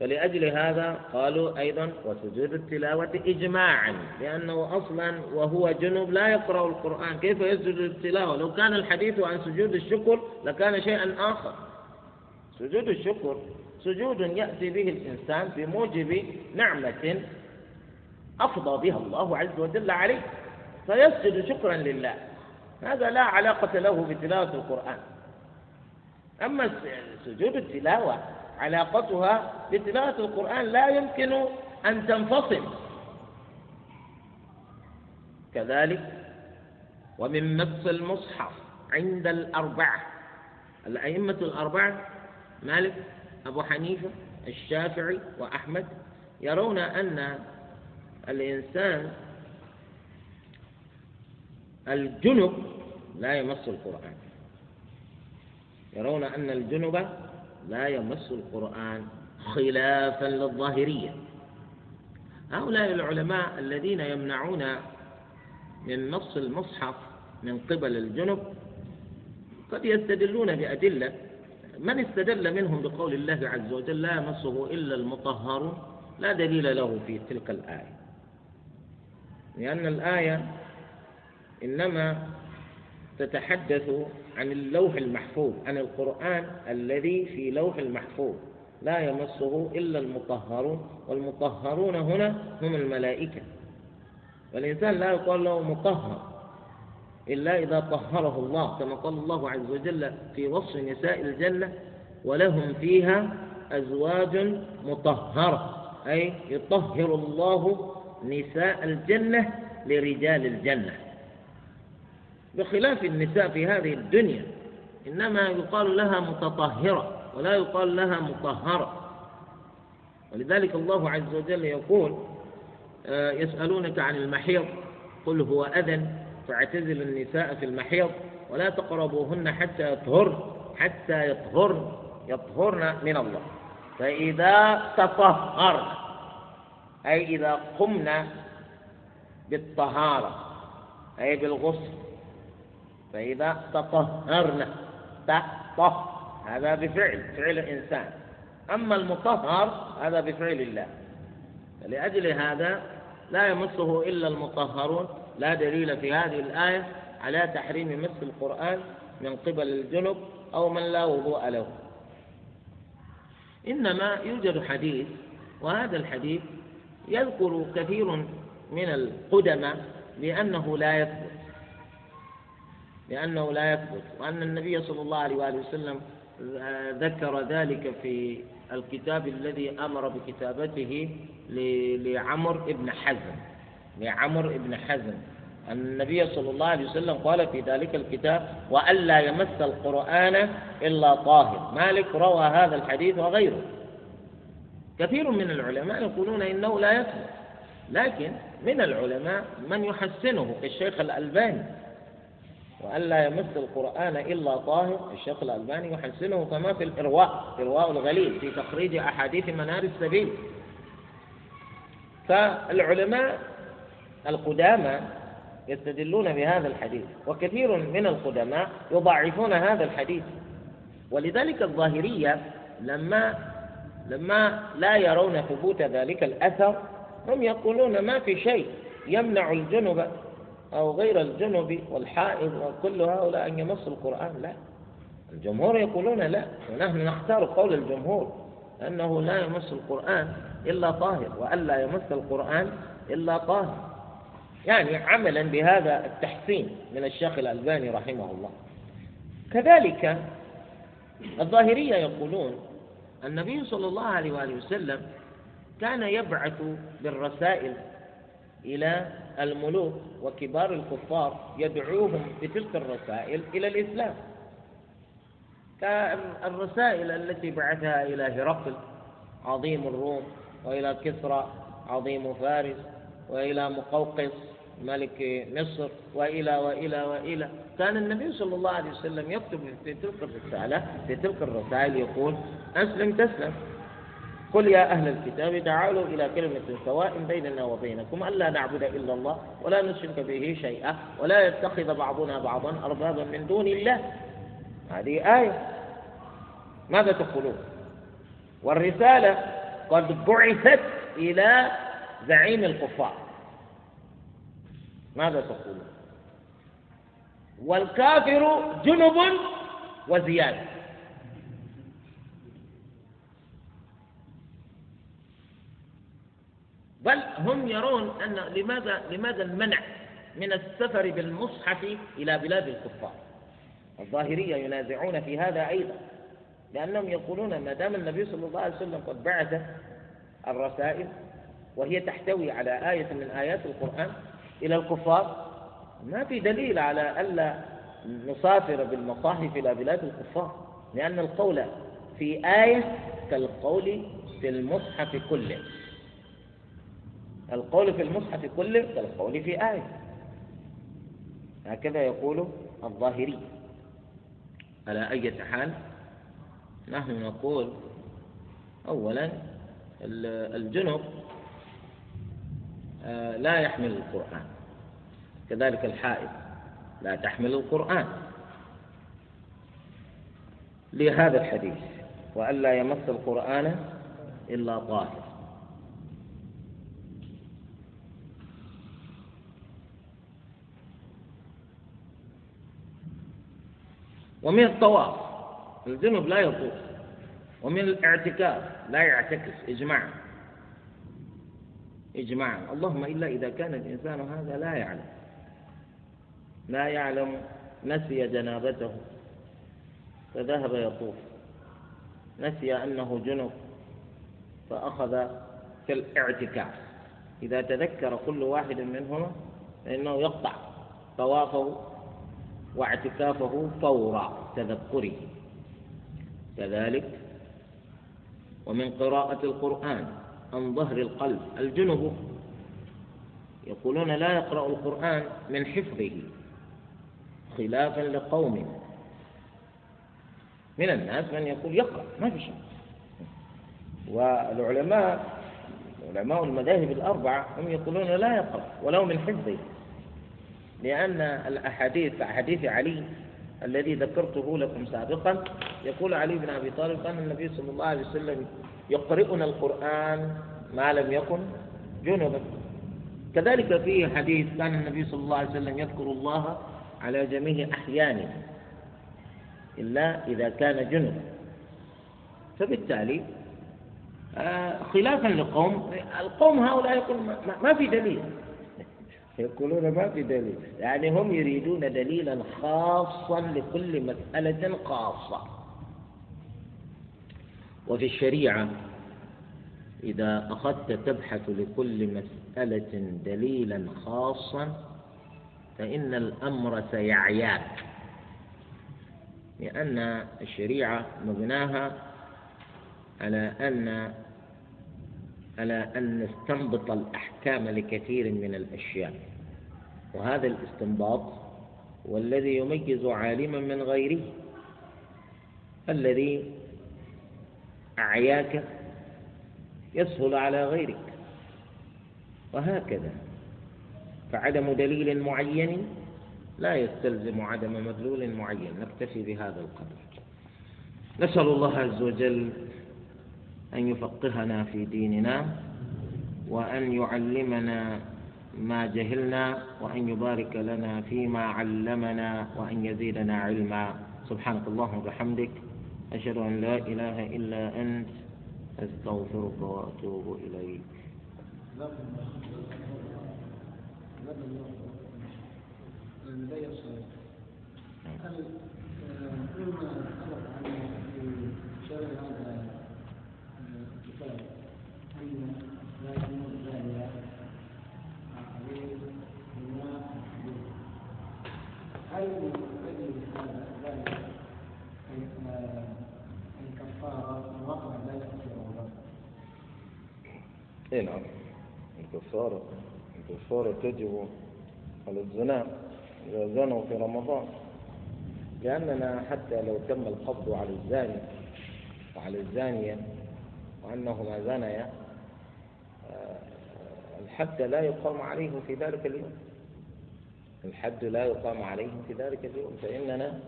فلأجل هذا قالوا أيضا وسجود التلاوة إجماعا لأنه أصلا وهو جنب لا يقرأ القرآن. كيف يسجد التلاوة؟ لو كان الحديث عن سجود الشكر لكان شيئا آخر. سجود الشكر سجود يأتي به الإنسان بموجب نعمة أفضى بها الله عز وجل عليه فيسجد شكرا لله. هذا لا علاقة له بتلاوة القرآن. أما سجود التلاوة علاقتها بتلاوة القرآن لا يمكن أن تنفصل. كذلك ومن مس المصحف عند الأربعة. الأئمة الأربعة مالك أبو حنيفة الشافعي وأحمد يرون أن الإنسان الجنب لا يمس القرآن. يرون أن الجنب لا يمس القرآن خلافا للظاهرية. هؤلاء العلماء الذين يمنعون من نص المصحف من قبل الجنب قد يستدلون بأدلة. من استدل منهم بقول الله عز وجل لا يمسه إلا المطهر لا دليل له في تلك الآية. لأن الآية إنما تتحدث عن اللوح المحفوظ عن القرآن الذي في لوح المحفوظ. لا يمسه إلا المطهرون والمطهرون هنا هم الملائكة. والإنسان لا يقال له مطهر إلا إذا طهره الله كما قال الله عز وجل في وصف نساء الجنة ولهم فيها أزواج مطهرة أي يطهر الله نساء الجنة لرجال الجنة. بخلاف النساء في هذه الدنيا إنما يقال لها متطهرة ولا يقال لها مطهرة. ولذلك الله عز وجل يقول آه، يسألونك عن المحيض قل هو أذن فاعتزل النساء في المحيض ولا تقربوهن حتى يطهرن حتى يطهرن يطهرن من الله. فإذا تطهرن أي إذا قمنا بالطهارة أي بالغسل فإذا تطهرنا تطه هذا بفعل فعل الإنسان. أما المطهر هذا بفعل الله. فلأجل هذا لا يمسه إلا المطهرون. لا دليل في هذه الآية على تحريم مس القرآن من قبل الجنب أو من لا وضوء له. إنما يوجد حديث وهذا الحديث يذكر كثير من القدماء بأنه لا يثبت. لأنه لا يثبت وأن النبي صلى الله عليه وآله وسلم ذكر ذلك في الكتاب الذي أمر بكتابته لعمر بن حزم لعمر بن حزم. النبي صلى الله عليه وسلم قال في ذلك الكتاب وألا يمس القرآن إلا طاهر. مالك روى هذا الحديث وغيره. كثير من العلماء يقولون إنه لا يثبت لكن من العلماء من يحسنه كالشيخ الألباني. وألا يمس القرآن إلا طاهر. الشيخ الألباني يحسنه كما في الإرواء إرواء الغليل في تخريج أحاديث منار السبيل. فالعلماء القدامى يستدلون بهذا الحديث وكثير من القدماء يضعفون هذا الحديث. ولذلك الظاهرية لما لما لا يرون ثبوت ذلك الأثر هم يقولون ما في شيء يمنع الجنب أو غير الجنب والحائض وكل هؤلاء أن يمسوا القرآن؟ لا. الجمهور يقولون لا. ونحن نختار قول الجمهور أنه لا يمس القرآن إلا طاهر وألا يمس القرآن إلا طاهر. يعني عملا بهذا التحسين من الشيخ الألباني رحمه الله. كذلك الظاهرية يقولون النبي صلى الله عليه وآله وسلم كان يبعث بالرسائل إلى الملوك وكبار الكفار يدعوهم بتلك الرسائل إلى الإسلام. كالرسائل التي بعثها إلى هرقل عظيم الروم وإلى كسرى عظيم فارس وإلى مقوقس ملك مصر وإلى وإلى وإلى. كان النبي صلى الله عليه وسلم يكتب في تلك الرسالة في تلك الرسائل يقول أسلم تسلم. قل يا أهل الكتاب تعالوا إلى كلمة سواء بيننا وبينكم ألا نعبد إلا الله ولا نشرك به شيئا ولا يتخذ بعضنا بعضا أربابا من دون الله. هذه آية. ماذا تقولون؟ والرسالة قد بعثت إلى زعيم الكفار. ماذا تقولون؟ والكافر جنب وزيادة. بل هم يرون أن لماذا لماذا المنع من السفر بالمصحف إلى بلاد الكفار؟ الظاهرية ينازعون في هذا أيضا لأنهم يقولون ما دام النبي صلى الله عليه وسلم قد بعث الرسائل وهي تحتوي على آية من آيات القرآن إلى الكفار ما في دليل على ألا نسافر بالمصاحف إلى بلاد الكفار لأن القول في آية كالقول في المصحف كله. القول في المصحف كله كالقول في آية. هكذا يقول الظاهري. على أي حال؟ نحن نقول أولا الجنب آه، لا يحمل القرآن. كذلك الحائض لا تحمل القرآن. لهذا الحديث وألا يمس القرآن إلا طاهر. ومن الطواف. الجنب لا يطوف. ومن الاعتكاف لا يعتكف إجماعا. إجماعا. اللهم إلا إذا كان الإنسان هذا لا يعلم. لا يعلم نسي جنابته. فذهب يطوف. نسي أنه جنب. فأخذ في الاعتكاف إذا تذكر كل واحد منهما فإنه يقطع طوافه واعتكافه فور تذكره. كذلك ومن قراءة القرآن عن ظهر القلب الجنب. يقولون لا يقرأ القرآن من حفظه خلافا لقوم. من الناس من يقول يقرأ ما في شيء والعلماء علماء المذاهب الأربعة هم يقولون لا يقرأ ولو من حفظه. لأن الأحاديث أحاديث علي الذي ذكرته لكم سابقا يقول علي بن أبي طالب كان النبي صلى الله عليه وسلم يقرئنا القرآن ما لم يكن جنبا. كذلك في حديث كان النبي صلى الله عليه وسلم يذكر الله على جميع أحيانه إلا إذا كان جنبا. فبالتالي آه، خلافا لقوم القوم هؤلاء يقول ما في دليل. يقولون ما في دليل. يعني هم يريدون دليلا خاصا لكل مسألة خاصة. وفي الشريعة إذا أخذت تبحث لكل مسألة دليلا خاصا فإن الأمر سيعياك. لأن الشريعة مبناها على أن على أن نستنبط الأحكام لكثير من الأشياء. وهذا الاستنباط هو الذي يميز عالما من غيره الذي أعياك يسهل على غيرك. وهكذا فعدم دليل معين لا يستلزم عدم مدلول معين. نكتفي بهذا القدر. نسأل الله عز وجل أن يفقهنا في ديننا وأن يعلمنا ما جهلنا وأن يبارك لنا فيما علمنا وأن يزيدنا علما. سبحانك اللهم وبحمدك أشهد أن لا إله إلا أنت أستغفرك وأتوب إليك.
هل عنه في شرح هذا الكتاب أن لا يكون ذلك عليه بما هل يجب هذا ذلك الكفارة من وقع ذلك في رمضان؟
اي نعم. الكفارة الكفارة تجب على الزنا إذا زنوا في رمضان. لأننا حتى لو تم القبض على الزاني وعلى الزانية وأنهما زنيا آه، الحد لا يقام عليهم في ذلك اليوم. الحد لا يقام عليهم في ذلك اليوم. فإننا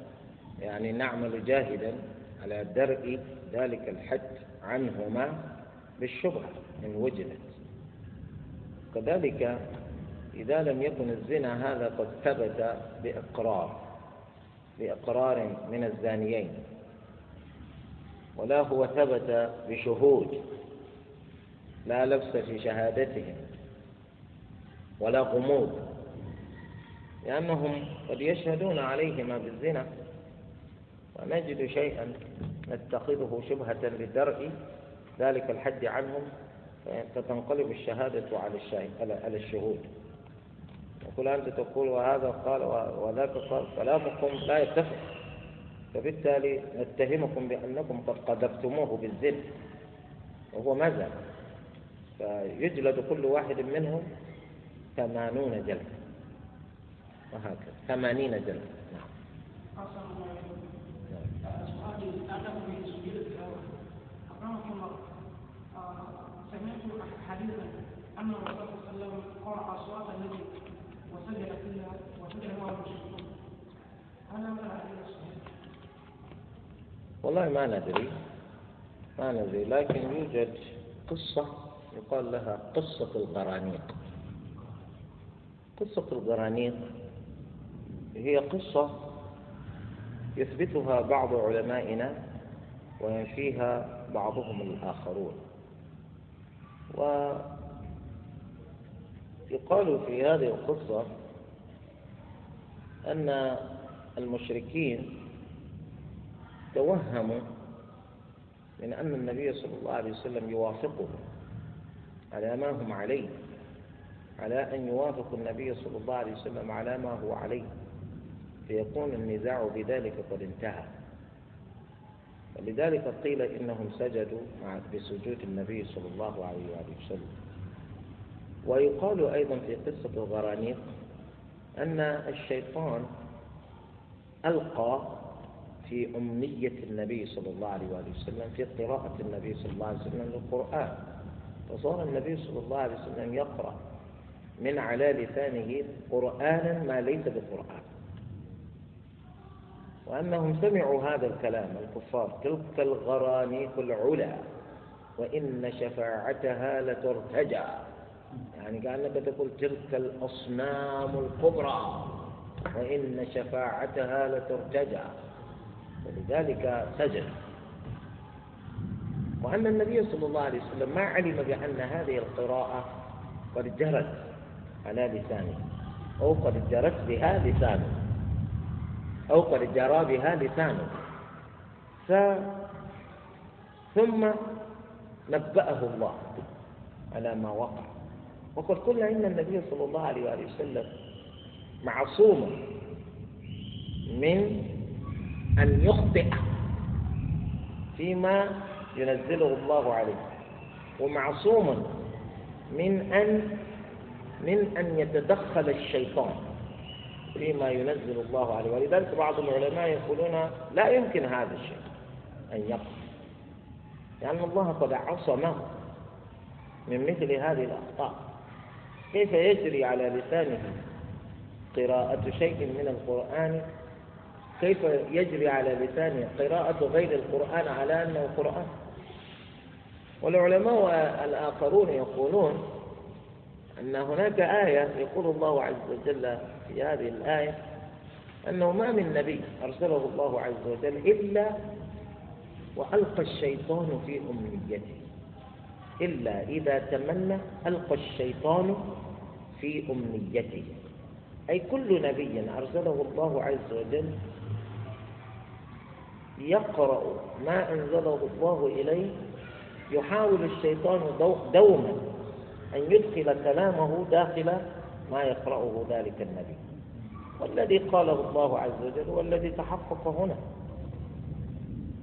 يعني نعمل جاهدا على درء ذلك الحد عنهما بالشبهة إن وجدت كذلك إذا لم يكن الزنا هذا قد ثبت بإقرار بإقرار من الزانيين ولا هو ثبت بشهود لا لبس في شهادتهم ولا غموض لأنهم قد يشهدون عليهما بالزنا. ونجد شيئا نتخذه شبهة لدرء ذلك الحد عنهم فتنقلب الشهادة على الشهود. يقول أنت تقول وهذا قال وذاك قال كلامكم لا يتفق. فبالتالي نتهمكم بأنكم قد قذفتموه بالزنا وهو ما فيجلد كل واحد منهم ثمانون جلدة وهكذا ثمانين جلدة نعم.
حديثا أن الرسول صلى الله عليه وسلم قرأ النبي وسجد وسجد معه المشركون. الحديث صحيح؟
والله ما ندري. ما ندري. لكن يوجد قصة يقال لها قصة الغرانيق. قصة الغرانيق هي قصة يثبتها بعض علمائنا وينفيها بعضهم الآخرون. ويقال في هذه القصة أن المشركين توهموا من أن النبي صلى الله عليه وسلم يوافقهم على ما هم عليه على أن يوافق النبي صلى الله عليه وسلم على ما هو عليه فيكون النزاع بذلك قد انتهى. ولذلك قيل إنهم سجدوا بسجود النبي صلى الله عليه وآله وسلم. ويقال أيضا في قصة الغرانيق أن الشيطان ألقى في أمنية النبي صلى الله عليه وآله وسلم في قراءة النبي صلى الله عليه وسلم للقرآن. فصار النبي صلى الله عليه وسلم يقرأ من على لسانه قرآنا ما ليس بقرآن. وأنهم سمعوا هذا الكلام الكفار تلك الغرانيق العلا وإن شفاعتها لترتجى. يعني كأنك تقول تلك الأصنام الكبرى وإن شفاعتها لترتجى. ولذلك سجد وأن النبي صلى الله عليه وسلم ما علم بأن هذه القراءة قد جرت على لسانه أو قد جرت بها لسانه. أو قد جرى بها لسانه. ف ثم نبأه الله على ما وقع. وقد قلنا إن النبي صلى الله عليه وآله وسلم معصوم من أن يخطئ فيما ينزله الله عليه ومعصوم من أن من أن يتدخل الشيطان. فيما ينزل الله عليه. ولذلك بعض العلماء يقولون لا يمكن هذا الشيء أن يقع لأن الله قد عصمه من مثل هذه الأخطاء. كيف يجري على لسانه قراءة شيء من القرآن؟ كيف يجري على لسانه قراءة غير القرآن على أنه قرآن؟ والعلماء الآخرون يقولون أن هناك آية يقول الله عز وجل في هذه الآية أنه ما من نبي أرسله الله عز وجل إلا وألقى الشيطان في أمنيته إلا إذا تمنى ألقى الشيطان في أمنيته. أي كل نبي أرسله الله عز وجل يقرأ ما أنزله الله إليه يحاول الشيطان دوما أن يدخل كلامه داخل ما يقرأه ذلك النبي. والذي قاله الله عز وجل هو الذي تحقق هنا.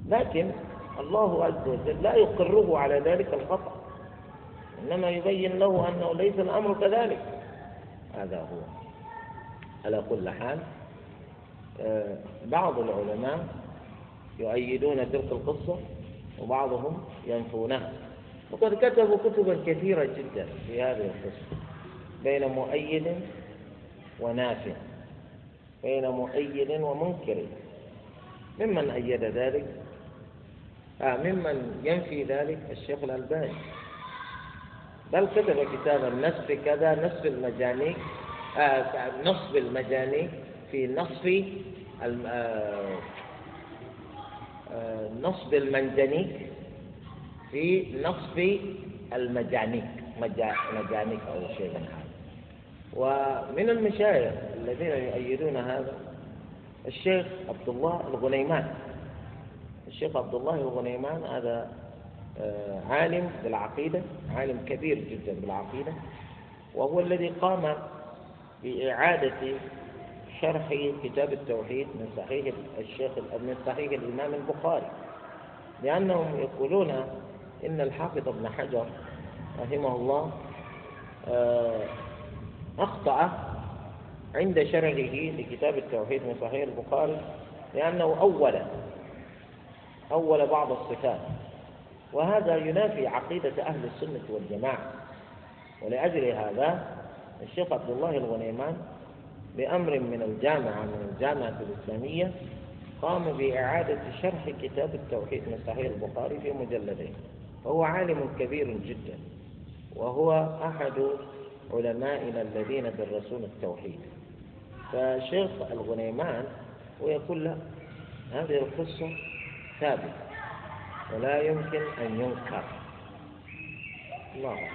لكن الله عز وجل لا يقره على ذلك الخطأ. إنما يبين له أنه ليس الأمر كذلك. هذا هو. على كل حال آه، بعض العلماء يؤيدون تلك القصة وبعضهم ينفونها. وقد كتبوا كتبا كثيرة جدا في هذه القصة. بين مؤيد ونافع. بين مؤيد ومنكر. ممن أيد ذلك؟ آه ممن ينفي ذلك الشيخ الألباني. بل كتب كتابا نصف كذا نصف المجانيك آه نصف المجانيك في نصف آه آه نصب المنجنيك في نصف المجانيك مجانيك أو شيء من هذا. ومن المشايخ الذين يؤيدون هذا الشيخ عبد الله الغنيمان. الشيخ عبد الله الغنيمان هذا آه، عالم بالعقيدة عالم كبير جدا بالعقيدة وهو الذي قام بإعادة شرح كتاب التوحيد من صحيح الشيخ من صحيح الإمام البخاري لأنهم يقولون إن الحافظ ابن حجر رحمه الله آه، أخطأ عند شرحه لكتاب التوحيد من صحيح البخاري لأنه أول أول بعض الصفات. وهذا ينافي عقيدة أهل السنة والجماعة. ولأجل هذا الشيخ عبد الله الغنيمان بأمر من الجامعة من الجامعة الإسلامية قام بإعادة شرح كتاب التوحيد من صحيح البخاري في مجلدين. وهو عالم كبير جدا. وهو أحد علمائنا الذين درسون التوحيد. فشيخ الغنيمان ويقول لا هذه القصة ثابتة ولا يمكن أن ينكر. الله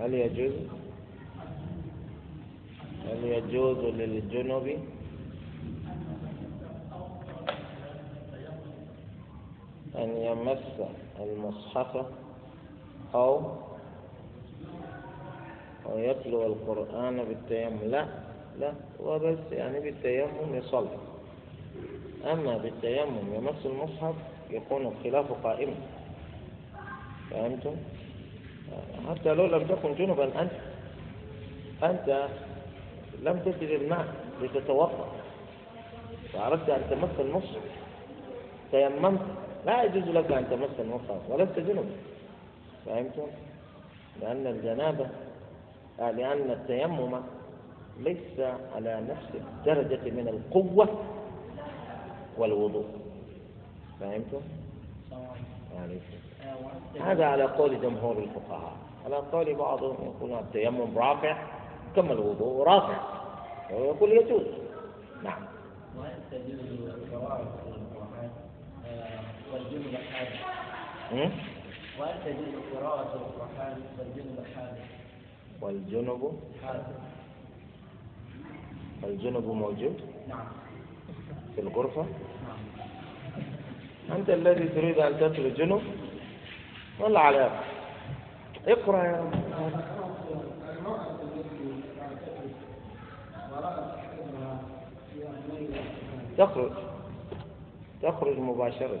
هل يجوز؟ هل يجوز للجنب أن يمس المصحف أو أو يتلو القرآن بالتيمم. لا لا هو بس يعني بالتيمم يصلي. أما بالتيمم يمس المصحف يكون الخلاف قائما فهمتم؟ حتى لو لم تكن جنبا أنت أنت لم تجد الماء لتتوضأ وأردت أن تمس المصحف. تيممت. لا يجوز لك أن تمس المصحف ولست جنبا فهمتم؟ لأن الجنابة آه، لأن التيمم ليس على نفس الدرجة من القوة والوضوء. فهمتم؟ هذا على قول جمهور الفقهاء. على قول بعضهم يقول التيمم رافع كما الوضوء رافع ويقول يجوز. نعم.
وهل تجوز والجنب حادث؟ وهل تجوز قراءة القرآن والجنب حادث؟
والجنب؟ الجنب موجود؟
نعم.
في الغرفة؟
نعم.
أنت الذي تريد أن تتلو الجنب ولا على اقرأ يا رب. تخرج. تخرج مباشرة.